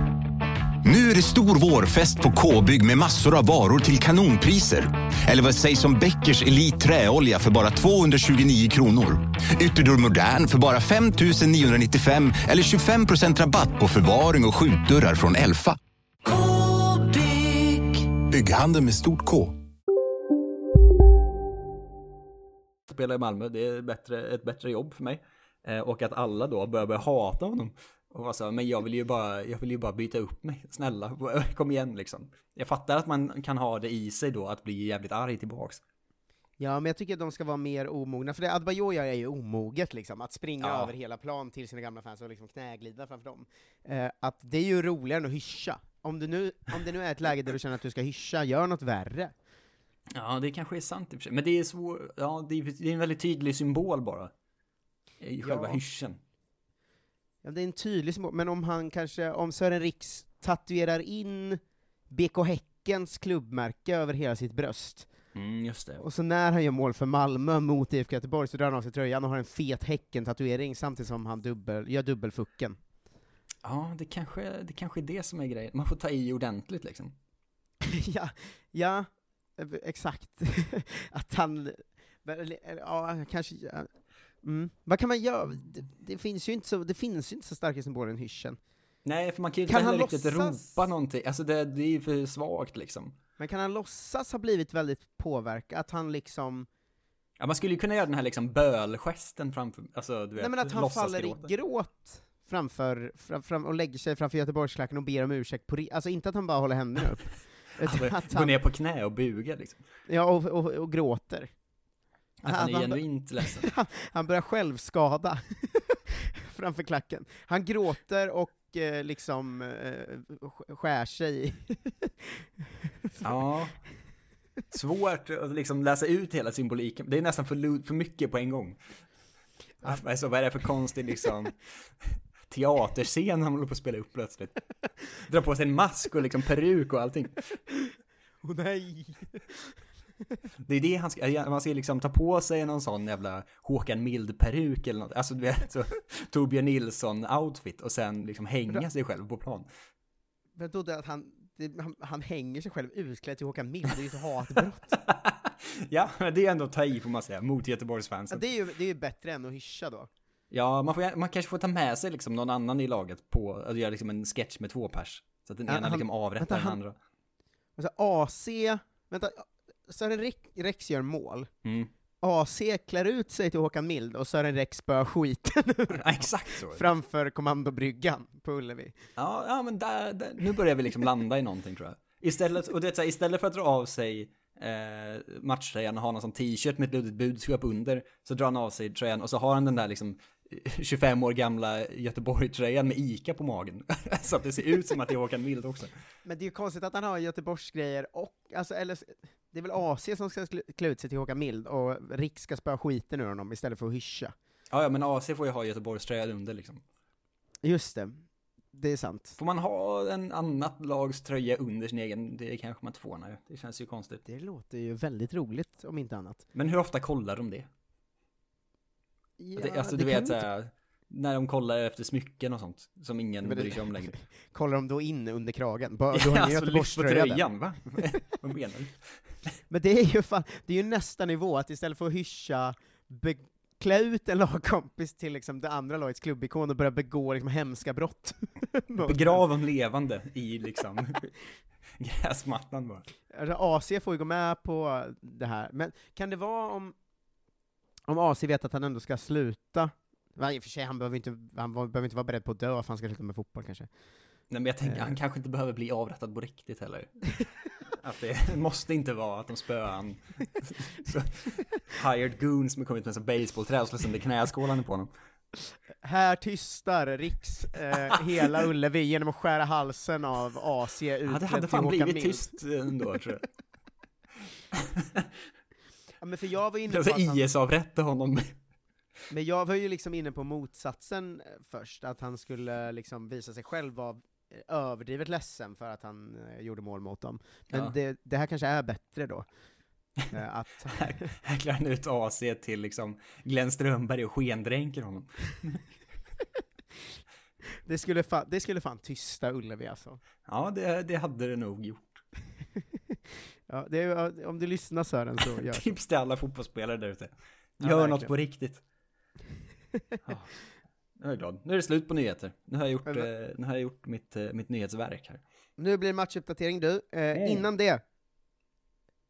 Nu är det stor vårfest på K-bygg med massor av varor till kanonpriser. Eller vad sägs om Bäckers Elite Träolja för bara 229 kronor? Ytterdörr Modern för bara 5 995 eller 25% rabatt på förvaring och skjutdörrar från Elfa. K-bygg. Bygghandeln med stort K. spela i Malmö, det är bättre, ett bättre jobb för mig. Eh, och att alla då börjar, börja hata honom. Och var så, men jag vill ju bara, jag vill ju bara byta upp mig, snälla, kom igen liksom. Jag fattar att man kan ha det i sig då, att bli jävligt arg tillbaks. Ja, men jag tycker att de ska vara mer omogna, för det Adebayor gör är ju omoget liksom, att springa Ja. över hela plan till sina gamla fans och liksom knäglida framför dem. Eh, att det är ju roligare än att hyscha. Om, du nu, om det nu är ett läge där du känner att du ska hyscha, gör något värre. Ja, det kanske är sant i och för sig. Men det är svår, ja, det är, det är en väldigt tydlig symbol bara. I själva Ja. hyschen. Ja, det är en tydlig symbol, men om han kanske, om Sören Riks tatuerar in BK Häckens klubbmärke över hela sitt bröst, Mm, just det. och så när han gör mål för Malmö mot IFK Göteborg så drar han av sig tröjan och har en fet Häcken-tatuering samtidigt som han dubbel, gör dubbelfucken. Ja, det kanske, det kanske är det som är grejen. Man får ta i ordentligt liksom. ja, ja, eh, exakt. att han, ja, kanske. Mm. Vad kan man göra? Det, det, finns ju inte så, det finns ju inte så starka symboler än hyschen. Nej, för man kan ju inte Kan han heller riktigt låtsas- ropa någonting. Alltså det, det är ju för svagt liksom. Men kan han låtsas ha blivit väldigt påverkad? Att han liksom, Ja, man skulle ju kunna göra den här liksom bölgesten framför, alltså du vet, nej men att han faller i gråt framför, fram, fram, och lägger sig framför Göteborgsklacken och ber om ursäkt på Alltså inte att han bara håller händerna upp. utan Han att Gå ner på knä och buga liksom. Ja, och, och, och gråter. Att han är bör- genuint ledsen. han, han börjar självskada framför klacken. Han gråter och eh, liksom eh, sk- skär sig. Ja. Svårt att liksom läsa ut hela symboliken. Det är nästan för, för mycket på en gång. Alltså, vad är det för konstig liksom teaterscen han håller på att spela upp plötsligt? Drar på sig en mask och liksom peruk och allting. Åh nej! Det är det han ska, man ska liksom ta på sig någon sån jävla Håkan Mild-peruk eller något. Alltså du vet, så Torbjörn Nilsson-outfit och sen liksom hänga sig själv på plan. Men jag trodde att han, det, han, han hänger sig själv utklädd till Håkan Mild, det är ju ett hatbrott. Ja, men det är ändå att ta i får man säga, mot ja, Göteborgsfansen. det, är ju, det är ju bättre än att hyscha då. Ja, man, får, man kanske får ta med sig liksom någon annan i laget på att göra liksom en sketch med två pers. Så att den Ja, ena han- liksom avrättar vänta, den han- andra. Alltså AC, vänta, Sören Rex, gör mål, Mm. AC klär ut sig till Håkan Mild och Sören Rex spöar skiten ur Ja, exakt så. framför kommandobryggan på Ullevi. Ja, ja men där, där, nu börjar vi liksom landa i någonting tror jag. Istället, och det, är istället för att dra av sig eh, matchtröjan och ha någon sån t-shirt med ett luddigt budskap under, så drar han av sig tröjan och så har han den där liksom 25 år gamla Göteborg-tröjan med ICA på magen. så att det ser ut som att det är Håkan Mild också. Men det är ju konstigt att han har Göteborgsgrejer och, alltså, eller, det är väl AC som ska klä ut sig till Håkan Mild, och Rick ska spöa skiten ur honom istället för att hyscha. Ja, ja, men AC får ju ha Göteborgströjan under liksom. Just det, det är sant. Får man ha en annat lags tröja under sin egen? Det kanske man inte får, nej. Det känns ju konstigt. Det låter ju väldigt roligt, om inte annat. Men hur ofta kollar de det? Ja, det alltså du det vet inte- när de kollar efter smycken och sånt, som ingen Men bryr sig om längre. Kollar de då in under kragen? Ja, du har ingen alltså, lyft på tröjan, va? Vad menar du? Men det är ju fan, det är ju nästa nivå, att istället för att hyscha, klä ut en lagkompis till liksom det andra lagets klubbikon och börja begå liksom hemska brott. Begrav dem levande i liksom gräsmattan bara. Alltså, AC får ju gå med på det här, men kan det vara om, om AC vet att han ändå ska sluta, i och för sig, han behöver inte, han behöver inte vara beredd på att dö för han ska sluta med fotboll kanske. Nej men jag tänker, Eh. han kanske inte behöver bli avrättad på riktigt heller. Att det måste inte vara att de spöar han. Hired goons som kommit med en basebollträ och slår sönder knäskålarna på honom. Här tystar Riks eh, hela Ullevi genom att skära halsen av AC Ja, utklädd det hade fan blivit Mild. tyst ändå tror jag. Ja, men för jag var inne på att han, IS-avrätta honom. Men jag var ju liksom inne på motsatsen eh, först, att han skulle liksom visa sig själv vara eh, överdrivet ledsen för att han eh, gjorde mål mot dem. Men Ja. det, det här kanske är bättre då. Att, Här klär han ut AC till liksom Glenn Strömberg och skendränker honom. det, skulle fan, det skulle fan tysta Ullevi alltså. Ja, det, det hade det nog gjort. Ja, är, om du lyssnar Sören så gör. Tips till alla fotbollsspelare där ute. Ja, Gör något verkligen. på riktigt. Ja, nu är jag glad. Nu är det slut på nyheter. Nu har jag gjort, eh, nu har jag gjort mitt, eh, mitt nyhetsverk här. Nu blir det matchuppdatering du. Eh. Innan det,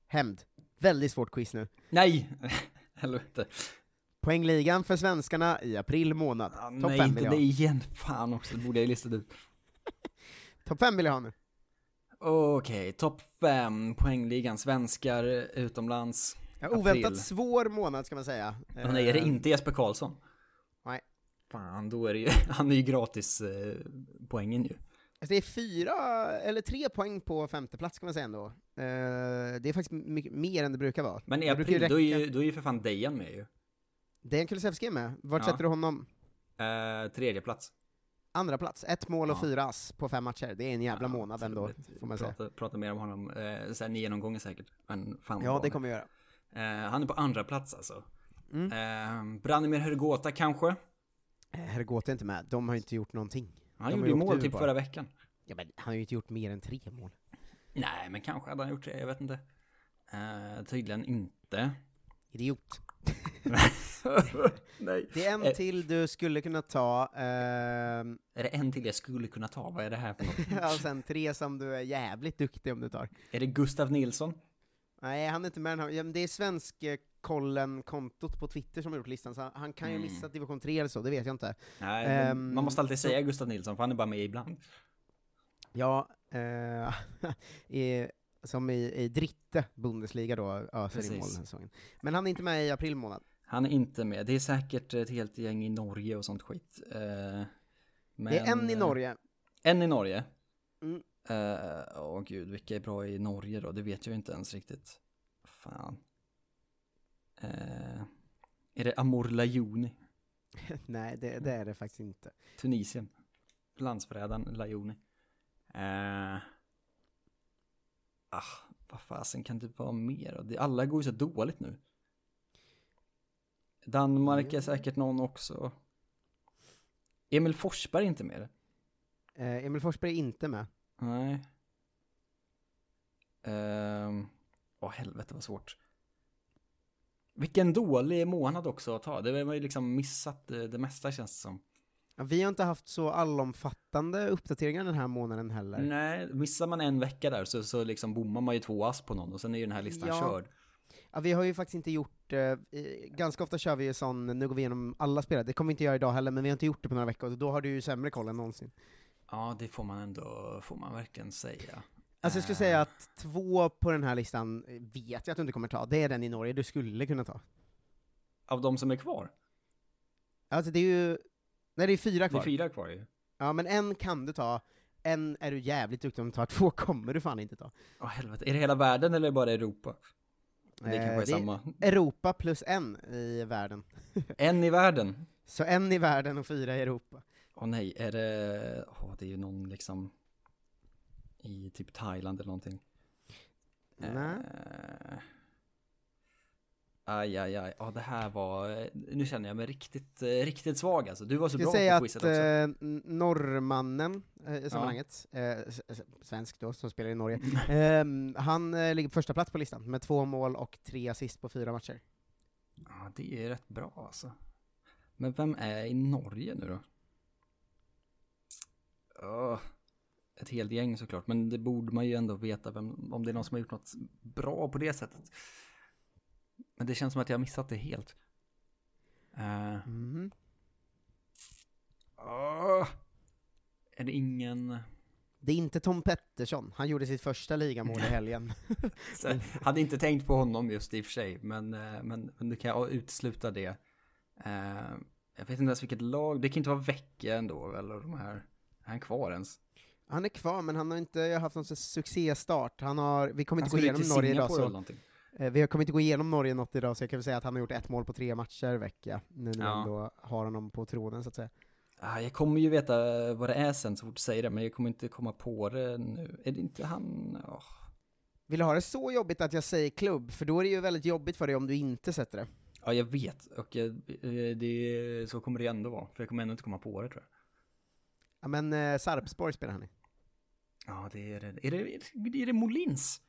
hämnd. Väldigt svårt quiz nu. Nej! Helvete. Poängligan för svenskarna i april månad. Topp Nej, inte det igen. Fan också, det borde jag ju listat ut. Topp fem vill jag ha nu. Okej, topp fem, poängligan, svenskar utomlands. Ja, oväntat April. svår månad ska man säga. Men nej, är det Eh, inte Jesper Karlsson? Nej. Fan, då är det ju, han är ju gratis eh, poängen ju. Alltså det är fyra, eller tre poäng på femte plats kan man säga ändå. Eh, det är faktiskt mycket mer än det brukar vara. Men i april, då är räcka- ju, då är ju för fan Dejan med ju. Dejan Kulusevski är med. Vart Ja. sätter du honom? Eh, tredje plats. Andra plats. Ett mål och Ja. fyra ass på fem matcher. Det är en jävla månad ändå, får man säga. Prata, prata mer om honom, eh, såhär nio genomgångar säkert. Men fan Ja, det kommer vi göra. Eh, han är på andra plats alltså. Mm. Eh, Branimir Hrgota kanske? Eh, Herrgåte är inte med. De har inte gjort någonting. Han De gjorde ju mål typ bara. förra veckan. Ja, men han har ju inte gjort mer än tre mål. Nej, men kanske hade han gjort det, jag vet inte. Eh, tydligen inte. Idiot. Nej. Det är en Eh. till du skulle kunna ta, ehm, Är det en till jag skulle kunna ta? Vad är det här för något? och sen tre som du är jävligt duktig om du tar. är det Gustav Nilsson? Nej, han är inte med den här. Det är svenskkollen-kontot på Twitter som har gjort listan, så han kan ju Mm. missa division 3 eller så, det vet jag inte. Nej, Ehm, man måste alltid säga Gustav Nilsson, för han är bara med ibland. Ja, eh, i, som i, i Dritte Bundesliga då, öser i mål säsongen. Men han är inte med i april månad. Han är inte med. Det är säkert ett helt gäng i Norge och sånt skit. Eh, men, det är en i eh, Norge. En i Norge? Mm. Eh, Åh gud, vilka är bra i Norge då? Det vet jag inte ens riktigt. Fan. Eh, är det Amor Lajoni? Nej, det, det är det faktiskt inte. Tunisien. Landsförrädaren Lajoni. Eh, ah, vad fasen kan det vara mer? Det- Alla går ju så dåligt nu. Danmark är säkert någon också. Emil Forsberg är inte med. Eh, Emil Forsberg är inte med. Nej. Ehm, Åh helvete vad svårt. Vilken dålig månad också att ta. Det var ju liksom missat det, det mesta känns det som. Ja, vi har inte haft så allomfattande uppdateringar den här månaden heller. Nej, missar man en vecka där så, så liksom bommar man ju två ass på någon och sen är ju den här listan Ja. körd. Ja, vi har ju faktiskt inte gjort, eh, ganska ofta kör vi ju sån, nu går vi igenom alla spelare, det kommer vi inte göra idag heller, men vi har inte gjort det på några veckor, och då har du ju sämre koll än någonsin. Ja, det får man ändå, får man verkligen säga. Alltså jag skulle Eh, säga att två på den här listan eh, vet jag att du inte kommer ta, det är den i Norge du skulle kunna ta. Av de som är kvar? Alltså det är ju, nej det är fyra Det kvar. är fyra kvar ju. Ja men en kan du ta, en är du jävligt duktig om du tar, två kommer du fan inte ta. Åh helvete, är det hela världen eller bara Europa? Det kanske är Eh, samma. Europa plus en i världen. En i världen? Så en i världen och fyra i Europa. Åh nej, är det, åh det är ju någon liksom i typ Thailand eller någonting. Nej. Eh, aj, aj, aj, ja det här var, nu känner jag mig riktigt, eh, riktigt svag alltså. Du var så Jag bra på säga quizet att också. eh, n- norrmannen eh, i sammanhanget, eh, s- s- svensk då, som spelar i Norge, Mm. eh, han eh, ligger på första plats på listan med två mål och tre assist på fyra matcher. Ja, det är rätt bra alltså. Men vem är i Norge nu då? Åh, ett helt gäng såklart, men det borde man ju ändå veta vem, om det är någon som har gjort något bra på det sättet. Men det känns som att jag har missat det helt. Uh, Mhm. åh, är det ingen... Det är inte Tom Pettersson, han gjorde sitt första ligamål i helgen. Så, hade inte tänkt på honom just i och för sig, men, eh, men, men nu kan utesluta det. Eh, jag vet inte ens vilket lag, det kan inte vara Vecchia ändå, eller de här, är han kvar ens? Han är kvar, men han har inte haft någon succéstart. Han har, vi kommer inte gå igenom Norge idag, så eh, vi kommer inte gå igenom Norge något idag, så jag kan väl säga att han har gjort ett mål på tre matcher vecka, nu när vi Ja. ändå har honom på tronen så att säga. Ah, jag kommer ju veta vad det är sen så fort du säger det, men jag kommer inte komma på det nu. Är det inte han? Åh. Vill du ha det så jobbigt att jag säger klubb? För då är det ju väldigt jobbigt för dig om du inte sätter det. Ja, jag vet. Och eh, det, så kommer det ändå vara, för jag kommer ändå inte komma på det tror jag. Ja men eh, Sarpsborg spelar han i. Ja, det är det. Är det, är det Molins?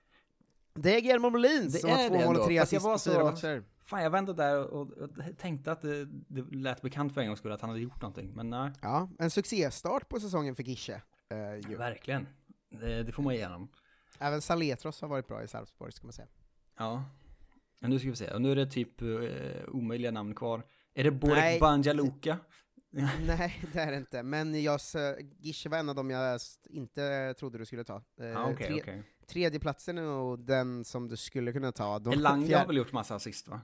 Det är Guillermo Molins Det som har två mål och tre assist på fyra matcher. Fan, jag var ändå där och, och tänkte att det, det lät bekant för en gångs skull att han hade gjort någonting, men nej. Ja, en succéstart på säsongen för Gische. Eh. Verkligen. Det, det får man igenom. Även Saletros har varit bra i Sarpsborg, ska man säga. Ja. Men nu ska vi se, och nu är det typ eh, omöjliga namn kvar. Är det Borek. Banjaluka? Nej, det är det inte. Men jag, var en av dem jag inte trodde du skulle ta. Eh, Ja, okej, okej. Tredje platsen är nog den som du skulle kunna ta. De Elanga fjär- har väl gjort massa assist va?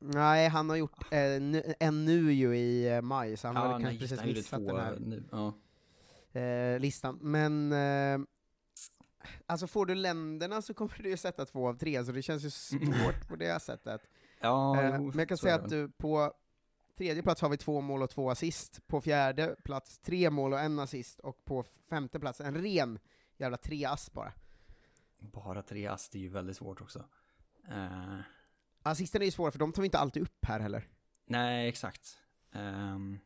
Nej, han har gjort eh, nu, en nu ju i eh, maj, så han har väl nej, kanske det, precis missat den här nu. Ja. eh, listan. Men eh, alltså får du länderna så kommer du ju sätta två av tre, så det känns ju svårt på det sättet. Ja, Eh, jo, men jag kan säga att du på tredje plats har vi två mål och två assist, på fjärde plats tre mål och en assist, och på femte plats en ren jävla tre ass bara. Bara tre ass, det är ju väldigt svårt också. Eh, Assisten är ju svåra, för de tar vi inte alltid upp här heller. nej, exakt. Um,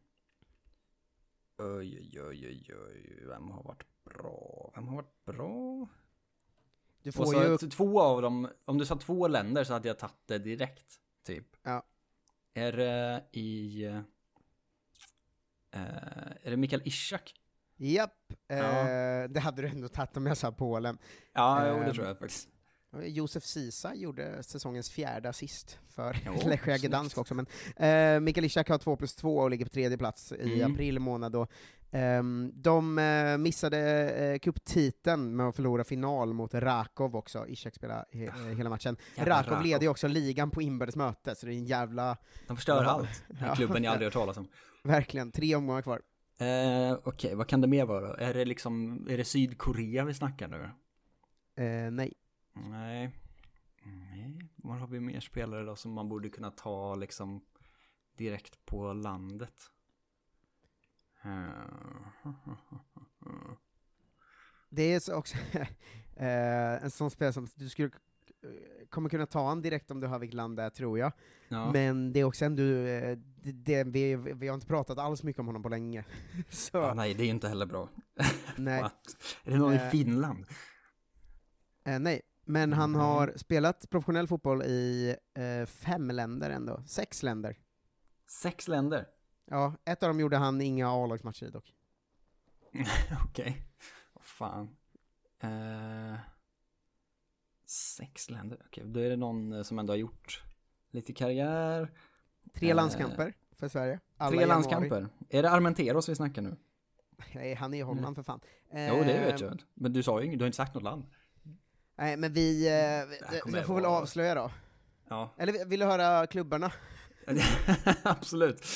oj, oj, oj, oj, oj, vem har varit bra? Vem har varit bra? Du får ju... två av dem, om du sa två länder så hade jag tagit det direkt, typ. Ja. Är det i... eh, är det Mikael Ishak? Japp, Ja. eh, det hade du ändå tagit om jag sa Polen. Ja, jo, det Ehm, tror jag faktiskt. Josef Sisa gjorde säsongens fjärde assist för Lechia. Gdansk också, men eh, Mikael Ishak har 2 plus 2 och ligger på tredje plats i Mm. april månad. Och, de eh, missade eh, cuptiteln med att förlora final mot Rakov också, Ishak spelade he eh, hela matchen. Jävla Rakov Rakov. leder ju också ligan på inbördes möte, så det är en jävla... De förstör allt. Ja. klubben jag aldrig hört talas om. Verkligen, tre omgångar kvar. Eh, Okej, vad kan det mer vara? Är det liksom, är det Sydkorea vi snackar nu? Eh, nej. Nej. Nej, var har vi mer spelare då som man borde kunna ta liksom direkt på landet? Det är så också eh, en sån spelare som du skulle eh, kommer kunna ta han direkt om du hör vilket land det är, tror jag. Ja. Men det är också ändå, eh, det, det, vi, vi har inte pratat alls mycket om honom på länge. så, Ja, nej, det är ju inte heller bra. nej. Är det någon Eh, i Finland? Eh, nej. Men han Nej. har spelat professionell fotboll i eh, fem länder ändå, sex länder. Sex länder? Ja, ett av dem gjorde han inga A-lagsmatcher i dock. Okej. Vad fan. Eh, sex länder. Okej, då är det någon eh, som ändå har gjort lite karriär. Tre Eh, landskamper för Sverige. Alla Tre landskamper. Är det Armenteros vi snackar nu? Nej, han är i Holland för fan. Jo, det vet Eh, jag. Men du sa ju inget, du har inte sagt något land. Nej, men vi, kommer jag får väl avslöja då. Ja. Eller vill du höra klubbarna? Absolut.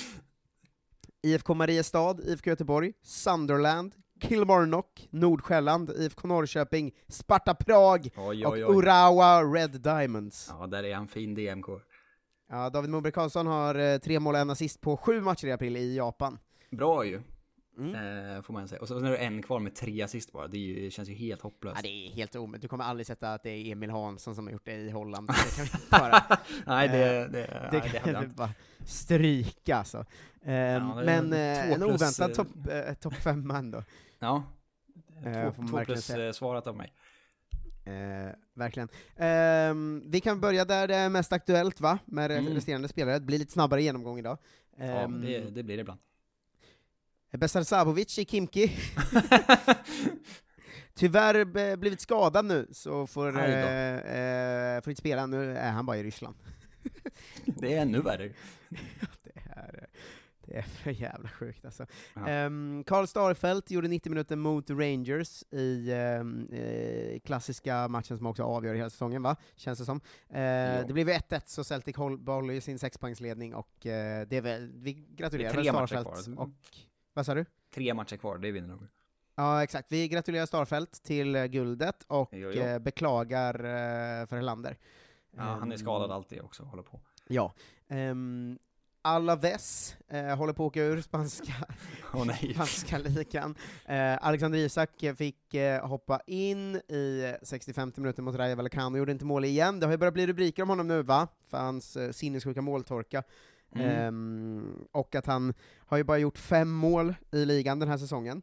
IFK Mariestad, IFK Göteborg, Sunderland, Kilmarnock, Nordsjälland, IFK Norrköping, Sparta Prag Oj, och oj, oj. Urawa Red Diamonds. Ja, där är han fin DMK. Ja, David Moberg Karlsson har eh, tre mål och en assist på sju matcher i april i Japan. Bra ju. Mm. Eh, får man säga. Och så är det en kvar med tre assist bara. Det, ju, det känns ju helt hopplöst. Ja, det är helt omöjligt. Du kommer aldrig sätta att det är Emil Hansson som har gjort det i Holland. Det kan vi inte göra. Nej, det- Eh, det- det nej, kan vi bara stryka alltså. Eh, är men eh, en oväntad eh, topp eh, top femma ändå. Ja. Eh, två två plus säga. eh, svarat av mig. Eh, verkligen. Ehm, vi kan börja där det är mest aktuellt va, med Mm. resterande spelare. Det blir lite snabbare genomgång idag. Ja, Ehm, det, det blir det ibland. Besar Sabovic i Kimki. Tyvärr blivit skadad nu, så får, eh, eh, får inte spela. Nu är han bara i Ryssland. Det är ännu värre. det, är, det är för jävla sjukt alltså. Ehm, Karl Starfelt gjorde 90 minuter mot Rangers i ehm, eh, klassiska matchen som också avgör hela säsongen, va? Känns det som. Eh, Det blev ju 1-1, så Celtic håll- behåller sin sexpoängsledning, och eh, det är väl, vi gratulerar Det är tre Starfelt. Och, vad sa du? Tre matcher kvar, det vinner de. Ja, exakt. Vi gratulerar Starfelt till eh, guldet, och Jo, jo. eh, beklagar eh, för Helander. Ja, han är Ehm, skadad alltid också, håller på. Ja. Um, Alaves eh, håller på att åka ur spanska, nej. spanska ligan. Eh, Alexander Isak fick eh, hoppa in i 65 minuter mot Rayo Vallecano, gjorde inte mål igen. Det har ju börjat bli rubriker om honom nu va? För hans eh, sinnessjuka måltorka. Mm. Ehm, och att han har ju bara gjort fem mål i ligan den här säsongen.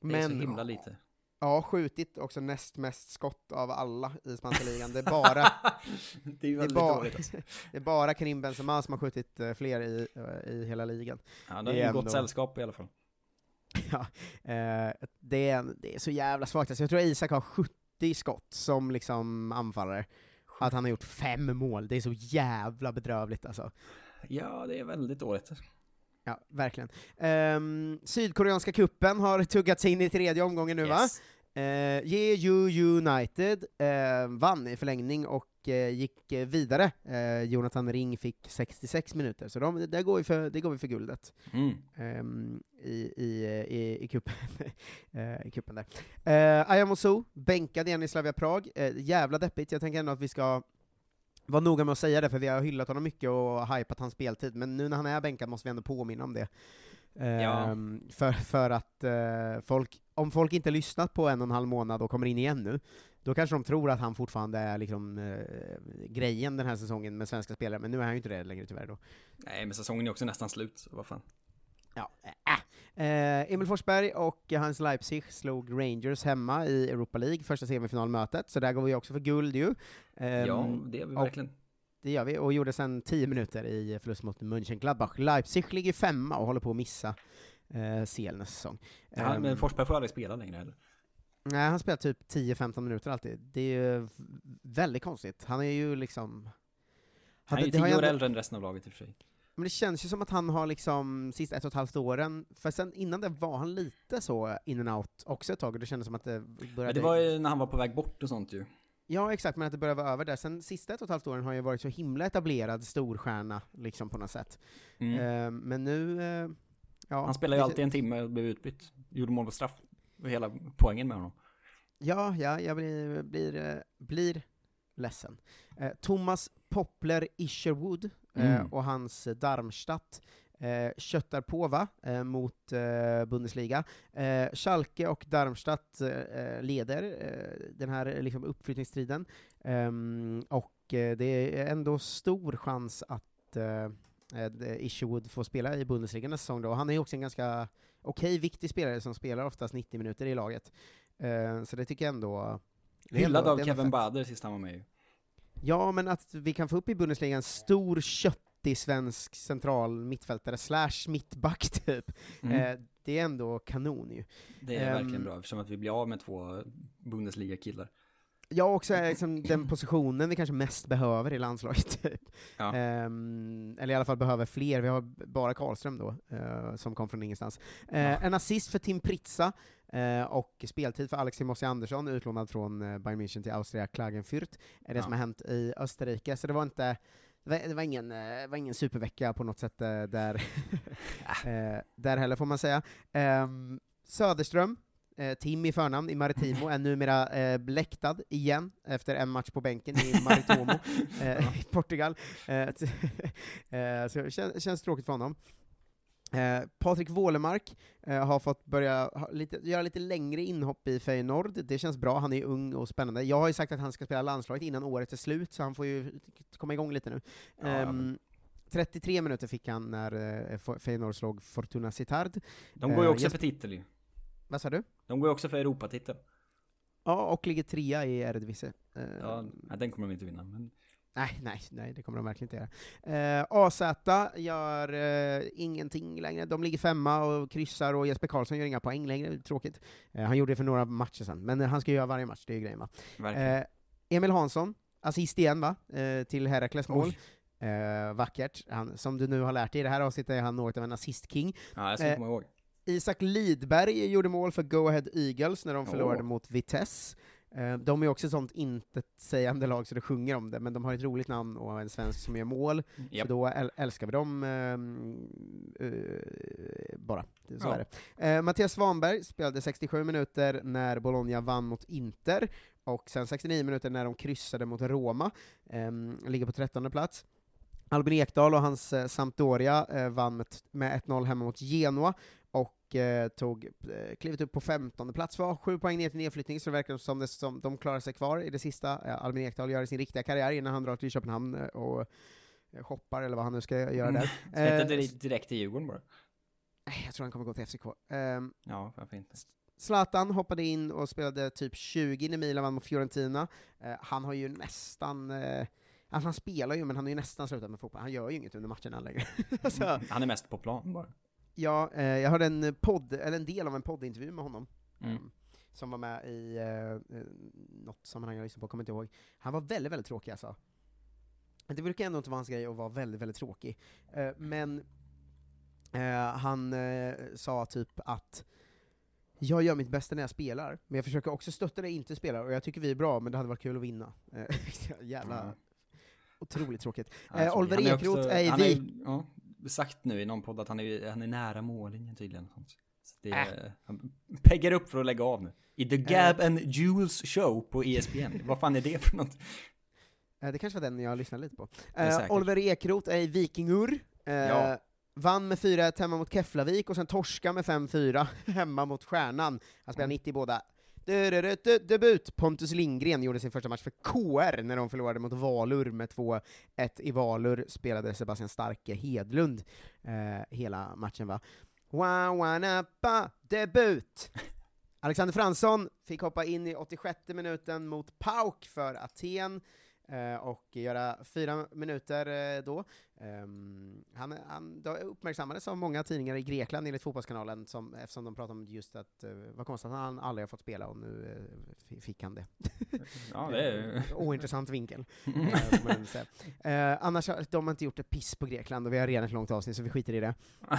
Det är så Men himla lite. Ja, skjutit också näst mest skott av alla i spanska ligan. Det är bara, Det är ju är väldigt bara, dåligt, alltså. det är bara Karim Benzema som har skjutit eh, fler i, eh, i hela ligan. Ja, det är ju gott sällskap i alla fall. Ja, eh, det, är, det är så jävla svagt. Alltså, jag tror Isak har 70 skott som liksom anfallare. Att han har gjort fem mål, det är så jävla bedrövligt alltså. Ja, det är väldigt dåligt. Ja, verkligen. Ehm, Sydkoreanska kuppen har tuggats in i tredje omgången nu Yes. va? Uh, Jeju United eh, vann i förlängning och eh, gick eh, vidare. Eh, Jonathan Ring fick 66 minuter, så de, där går vi för, det går vi för guldet. Mm. Ehm, i, i, i, i kuppen, eh, i kuppen där. Uh, Ayamosu, bänkad igen i Slavia Prag. Uh, jävla deppigt, jag tänker ändå att vi ska vara noga med att säga det, för vi har hyllat honom mycket och hypat hans speltid, men nu när han är bänkad måste vi ändå påminna om det. Ehm, för, för att eh, folk, om folk inte lyssnat på en och en halv månad och kommer in igen nu, då kanske de tror att han fortfarande är liksom eh, grejen den här säsongen med svenska spelare, men nu är han ju inte det längre tyvärr då. Nej, men säsongen är också nästan slut, så vad fan. Ja, Eh, Emil Forsberg och hans Leipzig slog Rangers hemma i Europa League, första semifinalmötet, så där går vi också för guld ju. Ehm, Ja, det gör vi verkligen. Det gör vi, och gjorde sen 10 minuter i förlust mot Mönchengladbach. Leipzig ligger femma och håller på att missa eh, nästa säsong. Ja, Ehm, men Forsberg får aldrig spela längre heller. Nej, han spelar typ 10-15 minuter alltid. Det är ju väldigt konstigt. Han är ju liksom... Han är ju tio år äldre än resten av laget i och för sig. Men det känns ju som att han har liksom, sista ett och ett halvt åren, för sen innan det var han lite så in and out också ett tag, och det kändes som att det började... Men det var ju när han var på väg bort och sånt ju. Ja, exakt, men att det började vara över där. Sen sista ett och ett halvt åren har ju varit så himla etablerad storstjärna, liksom på något sätt. Mm. Ehm, men nu... eh, ja, Han spelade ju alltid en timme och blev utbytt. Gjorde mål på straff. Var hela poängen med honom. Ja, ja, jag blir, blir, eh, blir ledsen. Eh, Thomas Poppler Isherwood eh, Mm. och hans eh, Darmstadt eh, köttar på va, eh, mot eh, Bundesliga. Eh, Schalke och Darmstadt eh, leder eh, den här eh, liksom, uppflyttningsstriden, Ehm, och eh, det är ändå stor chans att eh, eh, Isherwood får spela i Bundesliga nästa säsong då. Han är ju också en ganska okej, viktig spelare som spelar oftast 90 minuter i laget. Eh, så det tycker jag ändå... Hyllad av Kevin. Bader sist han var med ju. Ja, men att vi kan få upp i Bundesliga en stor 1,90 svensk central mittfältare slash mittback typ. Mm. Eh, det är ändå kanon ju. Det är Ehm, verkligen bra eftersom att vi blir av med två Bundesliga-killar. Jag också är liksom den positionen vi kanske mest behöver i landslaget, typ. Ja. Ehm, eller i alla fall behöver fler, vi har bara Karlström då, eh, som kom från ingenstans. Eh, En assist för Tim Pritza, eh, och speltid för Alexi Mossi Andersson, utlånad från eh, Bayern München till Austria Klagenfurt, är det Ja. som har hänt i Österrike, så det var inte det var, ingen, eh, det var ingen supervecka på något sätt eh, där, eh, där heller får man säga. Ehm, Söderström, eh, Tim i förnamn i Maritimo, är numera eh, läktad igen efter en match på bänken i Maritomo eh, i Portugal. Eh, eh, så det känns, känns tråkigt för honom. Eh, Patrik Wålemark eh, har fått börja ha lite, göra lite längre inhopp i Feyenoord, det känns bra, han är ung och spännande. Jag har ju sagt att han ska spela landslaget innan året är slut, så han får ju komma igång lite nu. Ja, Ehm, 33 minuter fick han när eh, Fe- Feyenoord slog Fortuna Sittard. De går ju Eh, också Jesper- för titel ju. Vad sa du? De går ju också för Europatitel. Ja, och ligger trea i Eredivisie. Eh, Ja, nej, den kommer de inte vinna, men Nej, nej, nej, det kommer de verkligen inte göra. Eh, AZ gör eh, ingenting längre. De ligger femma och kryssar, och Jesper Karlsson gör inga poäng längre, tråkigt. Eh, han gjorde det för några matcher sedan, men eh, han ska göra varje match, det är ju grejen va. Eh, Emil Hansson, assist igen va, eh, till Herakles mål. Oj. Eh, vackert. Han, som du nu har lärt dig i det här avsnittet är han något av en assist-king. ja, jag ska Eh, komma ihåg. Isak Lidberg gjorde mål för Go Ahead Eagles när de förlorade Åh. mot Vitesse. Eh, De är också ett sånt intetsägande lag så det sjunger om det, men de har ett roligt namn och en svensk som gör mål, Japp. så då äl- älskar vi dem eh, bara. Så Ja. är det. Eh, Mattias Svanberg spelade 67 minuter när Bologna vann mot Inter, och sen 69 minuter när de kryssade mot Roma, Ehm, ligger på 13 plats. Albin Ekdal och hans Sampdoria vann med, med 1-0 hemma mot Genoa, och eh, tog eh, klivet upp på 15 plats, var sju poäng ner till nedflyttning, så det verkar som det som de klarar sig kvar i det sista. Eh, Albin Ekdal gör sin riktiga karriär innan han drar till Köpenhamn eh, och eh, shoppar, eller vad han nu ska göra Mm. där. Ska Eh, inte direkt, direkt till Djurgården bara? Nej, jag tror han kommer gå till FCK. Ehm, Ja, varför inte? Zlatan hoppade in och spelade typ 20 när Milan vann mot Fiorentina. Eh, han har ju nästan, eh, alltså han spelar ju, men han har ju nästan slutat med fotboll. Han gör ju inget under matcherna längre. alltså, Han är mest på plan bara. Ja, eh, jag hörde en podd, eller en del av en poddintervju med honom, Mm. um, som var med i eh, eh, något sammanhang jag lyssnade på, kommer inte ihåg. Han var väldigt, väldigt tråkig alltså. Det brukar ändå inte vara hans grej att vara väldigt, väldigt tråkig. Eh, men eh, han eh, sa typ att jag gör mitt bästa när jag spelar, men jag försöker också stötta när jag inte spelar, och jag tycker vi är bra, men det hade varit kul att vinna. Jävla Ja. otroligt tråkigt. Eh, Oliver är Ekroth är i Vik... Ja, sagt nu i någon podd att han är, han är nära mållinjen tydligen. Så det Äh. Han peggar upp för att lägga av nu. I The Gab and Jules show på ESPN. Vad fan är det för något? Eh, Det kanske var den jag lyssnade lite på. säkert. Oliver Ekroth är i Vikingur, eh, Ja. vann med 4-1 hemma mot Keflavik, och sen torska med 5-4 hemma mot Stjärnan. Han spelar 90 i båda. Debut! Pontus Lindgren gjorde sin första match för KR när de förlorade mot Valur med 2-1 i Valur, spelade Sebastian Starke Hedlund eh, hela matchen va. Wawanapa, debut! Alexander Fransson fick hoppa in i 86 minuten mot PAOK för Aten, eh, och göra fyra minuter eh, då. Ehm, han, han uppmärksammades av många tidningar i Grekland enligt Fotbollskanalen, som, eftersom de pratade om just att, eh, vad konstigt att han aldrig har fått spela, och nu eh, fick han det. Ja, det är- Ointressant vinkel, eh, säga. Eh, annars har de har inte gjort ett piss på Grekland, och vi har redan ett långt avsnitt, så vi skiter i det.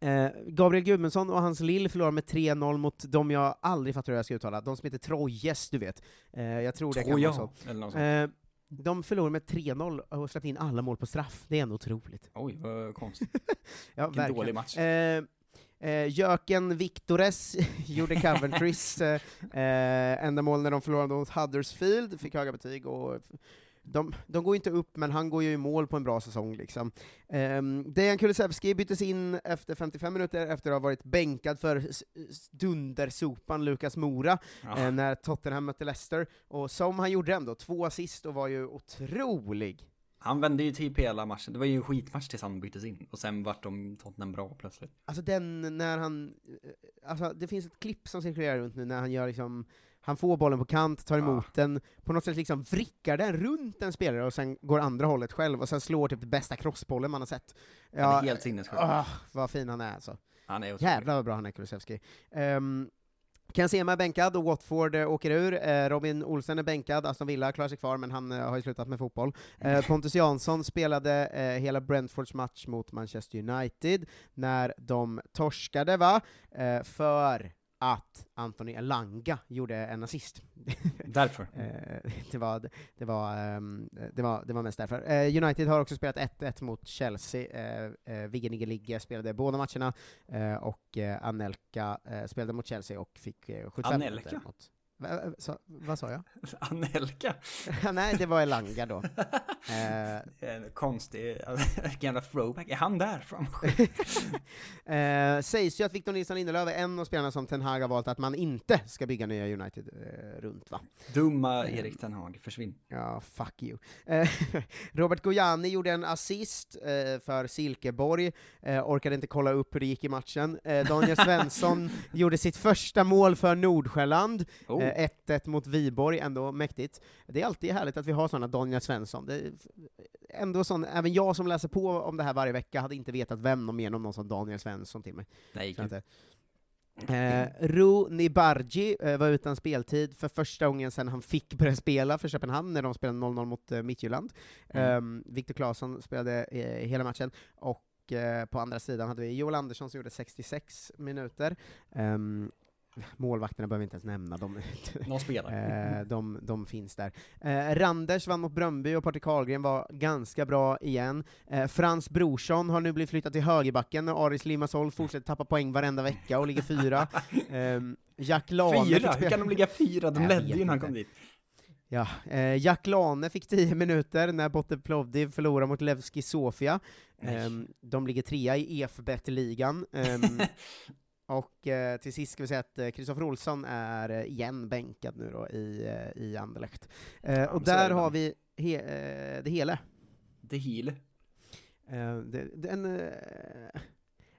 Eh, Gabriel Gudmundsson och hans Lill förlorar med 3-0 mot de jag aldrig fattar hur jag ska uttala, de som heter Trojes, du vet. Eh, jag tror det kan Troja, vara så. Eh, de förlorar med 3-0 och släppte in alla mål på straff, det är ändå otroligt. Oj, vad konstigt. Ja, Vilken verkligen. dålig match. Eh, eh, Jöken Victores gjorde Coventrys eh, eh, enda mål när de förlorade mot Huddersfield, fick höga betyg, och de, de går inte upp, men han går ju i mål på en bra säsong. Liksom. Um, Dejan Kulusevski byttes in efter 55 minuter efter att ha varit bänkad för dundersopan Lukas Mora Ja. eh, när Tottenham mötte Leicester, och som han gjorde ändå, två assist och var ju otrolig. Han vände ju typ hela matchen. Det var ju en skitmatch tills han byttes in. Och sen vart de Tottenham bra plötsligt. Alltså den, när han, eh, alltså det finns ett klipp som cirkulerar runt nu när han gör liksom, Han får bollen på kant, tar emot den, på något sätt liksom vrickar den runt en spelare och sen går andra hållet själv, och sen slår typ den bästa crossbollen man har sett. Han är helt sinnessjuk. ah, vad fin han är alltså. Han är. Jävlar vad bra han är, Kulusevski. Um, Ken Sema är bänkad och Watford eh, åker ur. Eh, Robin Olsen är bänkad, Aston Villa klarar sig kvar, men han eh, har ju slutat med fotboll. Pontus Jansson spelade hela Brentfords match mot Manchester United, när de torskade, va? För att Anthony Elanga gjorde en assist. Därför. Eh, det, var, det, var, ehm, det, var, det var mest därför. Eh, United har också spelat 1-1 mot Chelsea. Eh, Vigge Niggeligge spelade båda matcherna, och Anelka spelade mot Chelsea och fick eh, 75 Anelka? mot... Va, sa- vad sa jag? Anelka? Nej, det var Elanga då. Eh, En konstig, gamla throwback. Är han där eh, sägs ju att Victor Nilsson Lindelöf är en av spelarna som Ten Hag har valt att man inte ska bygga nya United eh, runt, va? Dumma Erik Ten Hag, försvinn. Ja, fuck you. Eh, Robert Gojani gjorde en assist eh, för Silkeborg, eh, orkade inte kolla upp hur det gick i matchen. Eh, Daniel Svensson gjorde sitt första mål för Nordsjälland, Oh. Eh, 1-1 mot Viborg, ändå mäktigt. Det är alltid härligt att vi har sådana Daniel Svensson. Det är ändå sån, även jag som läser på om det här varje vecka hade inte vetat vem de menar om någon som Daniel Svensson till mig. Nej, att, Eh, Ro Nibargi eh, var utan speltid för första gången sedan han fick börja spela för Köpenhamn när de spelade 0-0 mot eh, Midtjylland. Mm. Eh, Viktor Claesson spelade eh, hela matchen, och eh, på andra sidan hade vi Joel Andersson som gjorde 66 minuter. Ehm, målvakterna behöver vi inte ens nämna, de, De spelar. eh, de, de finns där. Eh, Randers vann mot Bröndby och Patrik Karlgren var ganska bra igen. Eh, Frans Brorsson har nu blivit flyttad till högerbacken när Aris Limassol fortsätter tappa poäng varenda vecka och ligger fyra. Ehm, Jack Lane Fyra? Hur kan de ligga fyra? De ledde ju när han kom dit. Ja, eh, Jack Lane fick 10 minuter när Botte Plovdiv förlorade mot Levski Sofia. Ehm, de ligger trea i EFBET-ligan. Ehm, och eh, till sist ska vi säga att eh, Kristoffer Olsson är eh, igen bänkad nu då i, eh, i Anderlecht. Eh, och så är där det har vi he, eh, det hela. Heel. Eh, det, det, en, eh,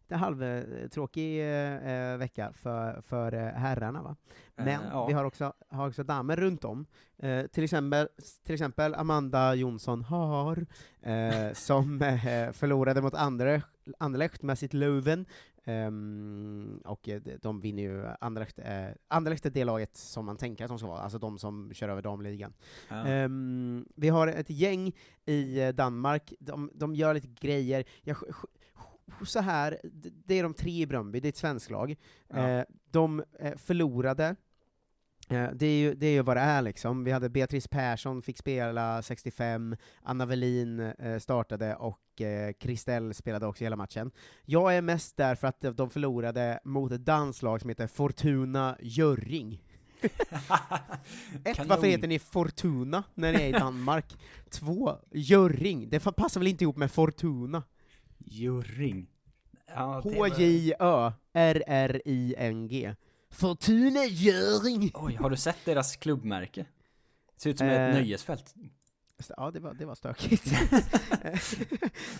det halvtråkig eh, eh, vecka för, för eh, herrarna, va? Eh, Men ja. vi har också, har också damer runt om. Eh, till, exempel, till exempel Amanda Jonsson har, eh, som eh, förlorade mot Anderlecht, Anderlecht med sitt Löven. Ehm, och eh, de- vinner ju, Anderlecht, eh, Anderlecht är det laget som man tänker att de ska vara, alltså de som kör över damligan. Ja. Ehm, vi har ett gäng i eh, Danmark, de, de gör lite grejer. Jag, så här, det är de tre i Bröndby, det är ett svenskt lag. Ja. Eh, de eh, förlorade, Det är, ju, det är ju vad det är liksom. Vi hade Beatrice Persson fick spela 65, Anna Velin eh, startade och eh, Kristel spelade också hela matchen. Jag är mest där för att de förlorade mot ett danslag som heter Fortuna Görring. Ett, Kanon. varför heter ni Fortuna när ni är i Danmark? Två, Görring. Det passar väl inte ihop med Fortuna? Var- H-J-Ö-R-R-I-N-G. Fortuna Görring! Oj, har du sett deras klubbmärke? Ser ut som Eh, ett nöjesfält. Ja, det var, det var stökigt.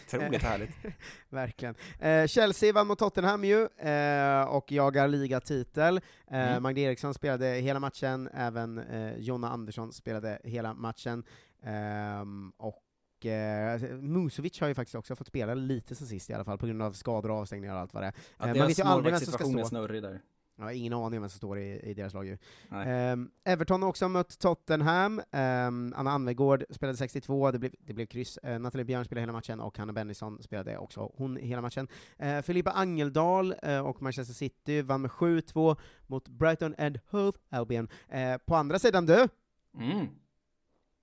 Otroligt härligt. Verkligen. Eh, Chelsea vann mot Tottenham ju, eh, och jagar ligatitel. Eh, Mm. Magda Eriksson spelade hela matchen, även eh, Jonna Andersson spelade hela matchen. Ehm, och eh, Musovic har ju faktiskt också fått spela lite sen sist i alla fall, på grund av skador och avstängningar och allt vad det är. Ja, Eh, deras ju aldrig vem som ska stå. där. Jag har ingen aning om vem som står i, i deras lag ju. Ehm, Everton har också mött Tottenham, Ehm, Anna Anvegård spelade 62, det blev, det blev kryss. Uh, Nathalie Björn spelade hela matchen, och Hanna Bennison spelade också hon hela matchen. Uh, Filippa Angeldal eh, och Manchester City vann med 7-2 mot Brighton and Hove Albion. Eh, på andra sidan du, Mm.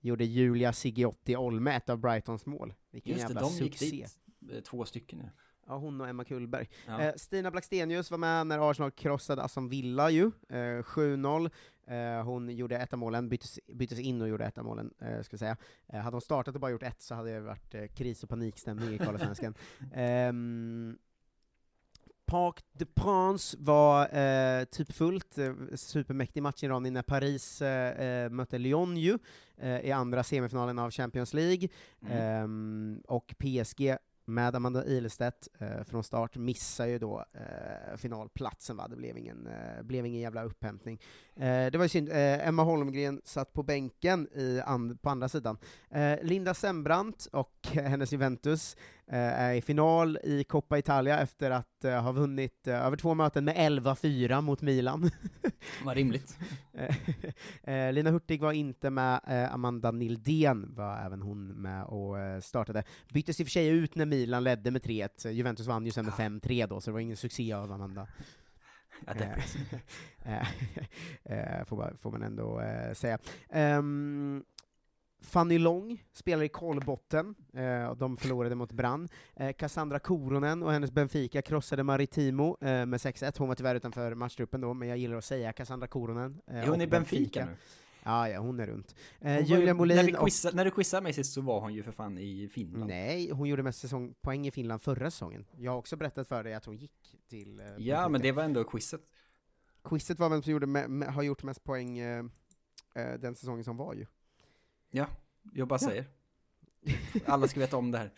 gjorde Julia Sigiotti Olme ett av Brightons mål. Vilken Just det, jävla de gick succé. dit. eh, Två stycken ja. Ja, hon och Emma Kullberg. Ja. Eh, Stina Blackstenius var med när Arsenal krossade Aston Villa ju, eh, 7-0. Eh, hon gjorde ett av målen, byttes, byttes in och gjorde ett av målen, eh, ska säga. Eh, hade hon startat och bara gjort ett så hade det varit eh, kris och panikstämning i Karlasvenskan. Ehm, Parc de Prince var eh, typ fullt, eh, supermäktig match i Ronny när Paris eh, eh, mötte Lyon ju, eh, i andra semifinalen av Champions League, Mm. Ehm, och PSG med Amanda Ilestedt eh, från start, missar ju då eh, finalplatsen, va? det blev ingen, eh, blev ingen jävla upphämtning. Eh, det var ju synd, eh, Emma Holmgren satt på bänken i and, på andra sidan. Eh, Linda Sembrant och hennes Juventus är i final i Coppa Italia efter att eh, ha vunnit eh, över två möten med 11-4 mot Milan. Vad rimligt. Eh, eh, Lina Hurtig var inte med, eh, Amanda Nildén var även hon med och eh, startade. Byttes i och för sig ut när Milan ledde med 3-1, Juventus vann ju sen med 5-3 då, så det var ingen succé av Amanda. Ja. Eh, eh, får, bara- får man ändå eh, säga. Ehm, Fanny Long spelar i Kolbotten, eh, de förlorade mot Brann. Eh, Cassandra Koronen och hennes Benfica krossade Maritimo eh, med 6-1, hon var tyvärr utanför matchtruppen då, men jag gillar att säga Cassandra Koronen. eh, Är hon i Benfica nu? Ja, ja, hon är runt. Eh, Julia Molin när, vi och quizza, när du quizade mig sist så var hon ju för fan i Finland. Nej, hon gjorde mest säsongpoäng i Finland förra säsongen. Jag har också berättat för dig att hon gick till... Eh, Ja, Benfica. men det var ändå quizet. Quizet var vem som gjorde me- me- har gjort mest poäng eh, eh, den säsongen som var ju. Ja, jag bara Ja. säger. Alla ska veta om det här.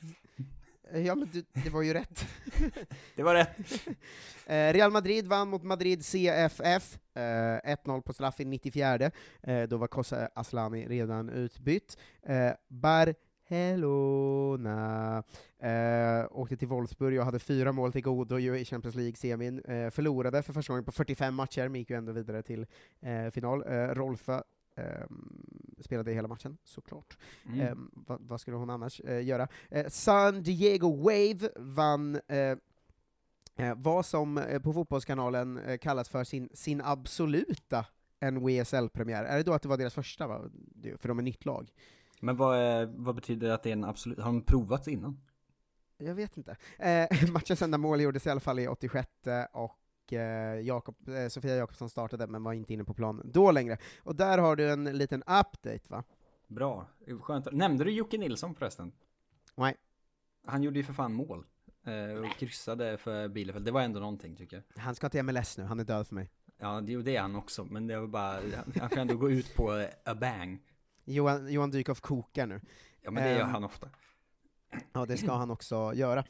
Eh, Ja, men du, det var ju rätt. Det var rätt. Eh, Real Madrid vann mot Madrid CFF, eh, 1-0 på straff i 94. Eh, då var Kosa Aslani redan utbytt. Eh, Barcelona eh, åkte till Wolfsburg och hade fyra mål till godo i Champions League-semin. Eh, förlorade för första gången på 45 matcher, men gick ju ändå vidare till eh, final. Eh, Rolfa spelade hela matchen, såklart. Mm. Ehm, vad, vad skulle hon annars eh, göra? Eh, San Diego Wave vann eh, vad som på Fotbollskanalen kallas för sin, sin absoluta NWSL-premiär. Är det då att det var deras första, va? För de är nytt lag? Men vad, är- vad betyder det att det är en absolut, har de provat innan? Jag vet inte. Eh, matchens enda mål gjordes i alla fall i 86 och eh, Jakob, eh, Sofia Jakobsson startade, men var inte inne på plan då längre. Och där har du en liten update, va? Bra, skönt. Nämnde du Jocke Nilsson förresten? Nej. Han gjorde ju för fan mål. eh, Och kryssade för Bielefeld, det var ändå någonting tycker jag. Han ska till MLS nu, han är död för mig. Ja, det, det är han också, men det var bara, han- kan ändå gå ut på a bang. Johan, Johan Dykhoff kokar nu. Ja, men det gör Ehm, han ofta. Ja, det ska han också göra.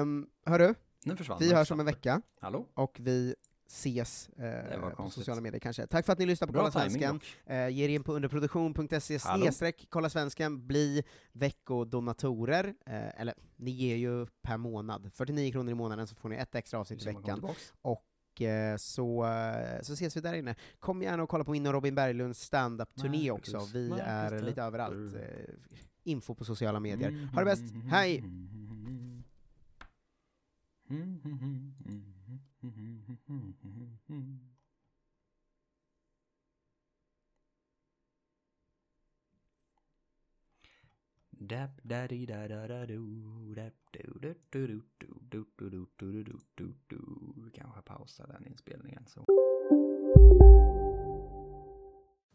Um, hörru, Nu försvann vi hörs om en vecka. Hallå? Och vi ses eh, på sociala medier kanske. Tack för att ni lyssnar på Bra Kolla Svensken. Eh, ge er in på underproduktion.se snedstreck Kolla Svensken, bli veckodonatorer. Eh, eller, ni ger ju per månad. 49 kronor i månaden så får ni ett extra avsnitt i veckan. Och eh, så, eh, så ses vi där inne. Kom gärna och kolla på min och Robin Berglunds stand-up-turné också. Vi Marcus är lite överallt. Eh, info på sociala medier. Mm, Ha det bäst, hej! Dap daddy da da da do dap do do do do do do do do do do do do Vi kanske pausar den inspelningen så.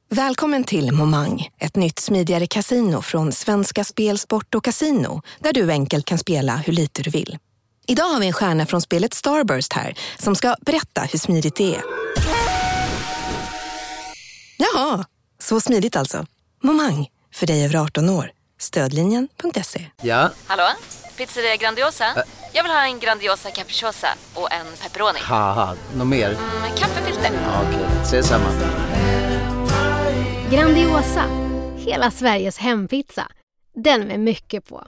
Välkommen till Momang, ett nytt smidigare kasino från Svenska Spel, Sport och Casino, där du enkelt kan spela hur lite du vill. Idag har vi en stjärna från spelet Starburst här, som ska berätta hur smidigt det är. Jaha, så smidigt alltså. Momang, för dig över 18 år. Stödlinjen.se. Ja, Hallå? Pizzeria Grandiosa? Jag vill ha en Grandiosa capriciosa och en pepperoni. haha, något mer? Med kaffefilter. Ja, Okej, ses samma. Grandiosa, hela Sveriges hempizza. Den med mycket på.